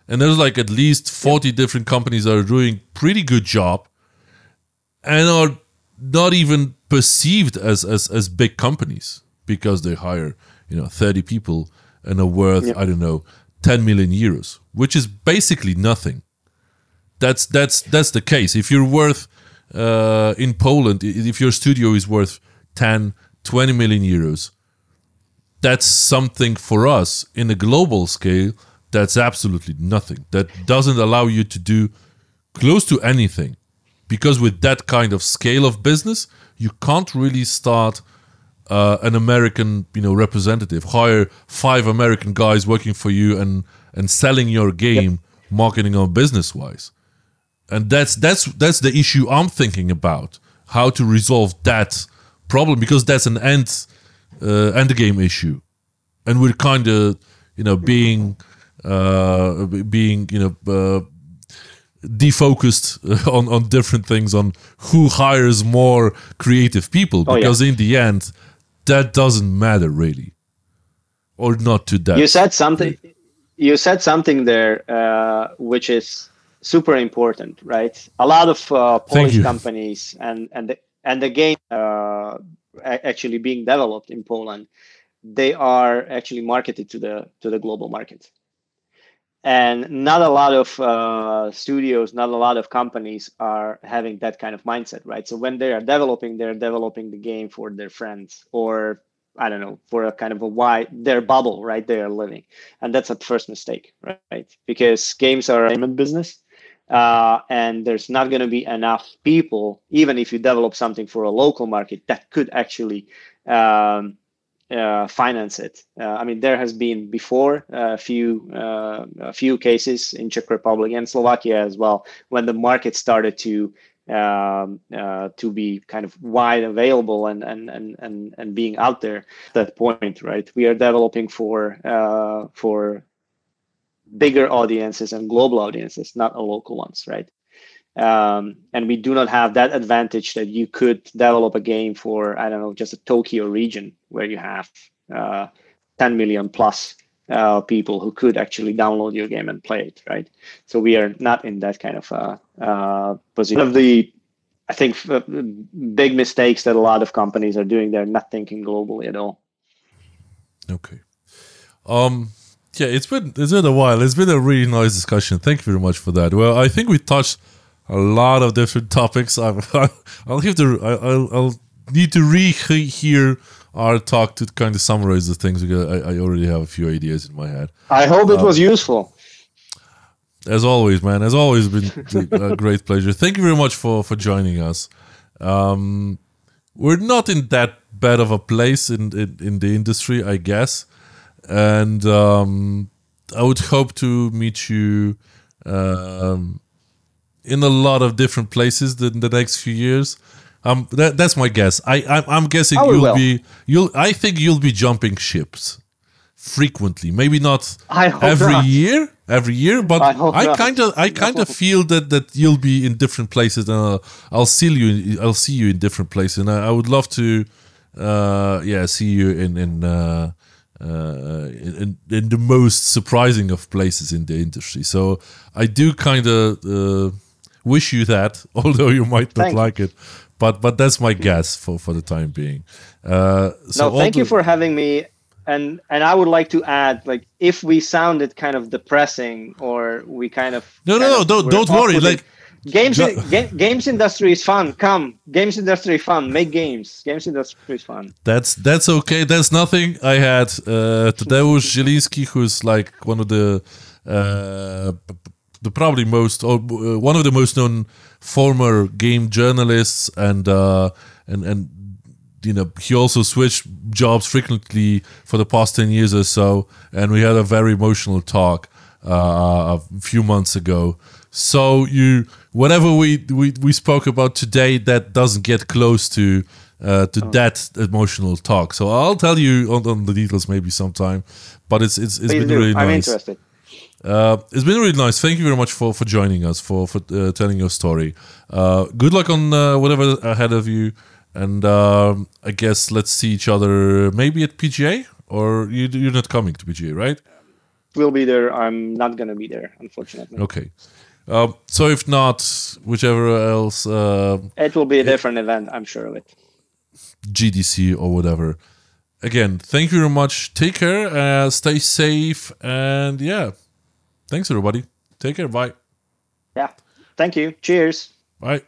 [SPEAKER 1] And there's like at least 40 yeah. different companies that are doing pretty good job and are not even perceived as as as big companies because they hire, you know, 30 people and are worth yeah. I don't know 10 million euros, which is basically nothing. That's that's that's the case. If you're worth uh, in Poland, if your studio is worth 10, 20 million euros, that's something for us in a global scale that's absolutely nothing. That doesn't allow you to do close to anything. Because with that kind of scale of business, you can't really start uh, an American, you know, representative. Hire five American guys working for you and and selling your game, yep. marketing or business wise and that's that's that's the issue I'm thinking about how to resolve that problem because that's an end uh, end game issue, and we're kind of you know being uh, being you know uh, defocused [laughs] on on different things on who hires more creative people because oh, yeah. in the end that doesn't matter really. Or not to that
[SPEAKER 2] you said something you said something there uh, which is super important, right? A lot of uh, Polish companies and and the, and the game uh, actually being developed in Poland, they are actually marketed to the to the global market, and not a lot of uh, studios, not a lot of companies are having that kind of mindset, right? So when they are developing, they're developing the game for their friends or I don't know, for a kind of a why their bubble, right? They are living, and that's a first mistake, right? Because games are a business, uh, and there's not going to be enough people, even if you develop something for a local market that could actually um, uh, finance it. Uh, I mean, there has been before a few uh, a few cases in Czech Republic and Slovakia as well when the market started to um, uh, to be kind of wide available and and and and, and being out there at that point right we are developing for uh, for bigger audiences and global audiences not a local ones right um, and we do not have that advantage that you could develop a game for i don't know just a tokyo region where you have uh, 10 million plus uh, people who could actually download your game and play it, right? So we are not in that kind of uh, uh, position. One of the, I think, uh, big mistakes that a lot of companies are doing, they're not thinking globally at all.
[SPEAKER 1] Okay. Um. Yeah, it's been it's been a while. It's been a really nice discussion. Thank you very much for that. Well, I think we touched a lot of different topics. [laughs] i will have to. I'll, I'll need to rehear our talk to kind of summarize the things because I, I already have a few ideas in my head.
[SPEAKER 2] I hope it um, was useful.
[SPEAKER 1] As always, man. As always, been a [laughs] great pleasure. Thank you very much for for joining us. Um, we're not in that bad of a place in in, in the industry, I guess, and um, I would hope to meet you um, in a lot of different places in the next few years. Um, that, that's my guess. I, I am guessing oh, you'll be you'll. I think you'll be jumping ships frequently. Maybe not every
[SPEAKER 2] not.
[SPEAKER 1] year, every year, but I kind of I kind of feel that that you'll be in different places, and I'll, I'll see you. I'll see you in different places, and I, I would love to, uh, yeah, see you in in. Uh, uh, in, in the most surprising of places in the industry. So I do kind of uh, wish you that, [laughs] although you might not Thanks. like it but but that's my guess for for the time being. Uh,
[SPEAKER 2] so no, thank the- you for having me. And and I would like to add, like, if we sounded kind of depressing or we kind of
[SPEAKER 1] no no no don't don't worry like.
[SPEAKER 2] Games, ga- games industry is fun. Come, games industry fun. Make games. Games industry is fun.
[SPEAKER 1] That's that's okay. That's nothing. I had uh, Tadeusz Zieliński, who's like one of the uh, the probably most or uh, one of the most known former game journalists and uh, and and you know he also switched jobs frequently for the past 10 years or so and we had a very emotional talk uh, a few months ago so you whatever we, we we spoke about today that doesn't get close to uh, to oh. that emotional talk so i'll tell you on, on, the details maybe sometime but it's it's, it's been do. really nice
[SPEAKER 2] i'm interested
[SPEAKER 1] uh, it's been really nice. Thank you very much for, for joining us, for for uh, telling your story. Uh, good luck on uh, whatever ahead of you, and um, I guess let's see each other maybe at PGA, or you, you're not coming to PGA, right?
[SPEAKER 2] We'll be there. I'm not gonna be there, unfortunately.
[SPEAKER 1] Okay. Um, so if not, whichever else, uh,
[SPEAKER 2] it will be a different it, event. I'm sure of it.
[SPEAKER 1] GDC or whatever. Again, thank you very much. Take care. Uh, stay safe, and yeah. Thanks, everybody. Take care. Bye.
[SPEAKER 2] Yeah. Thank you. Cheers.
[SPEAKER 1] Bye.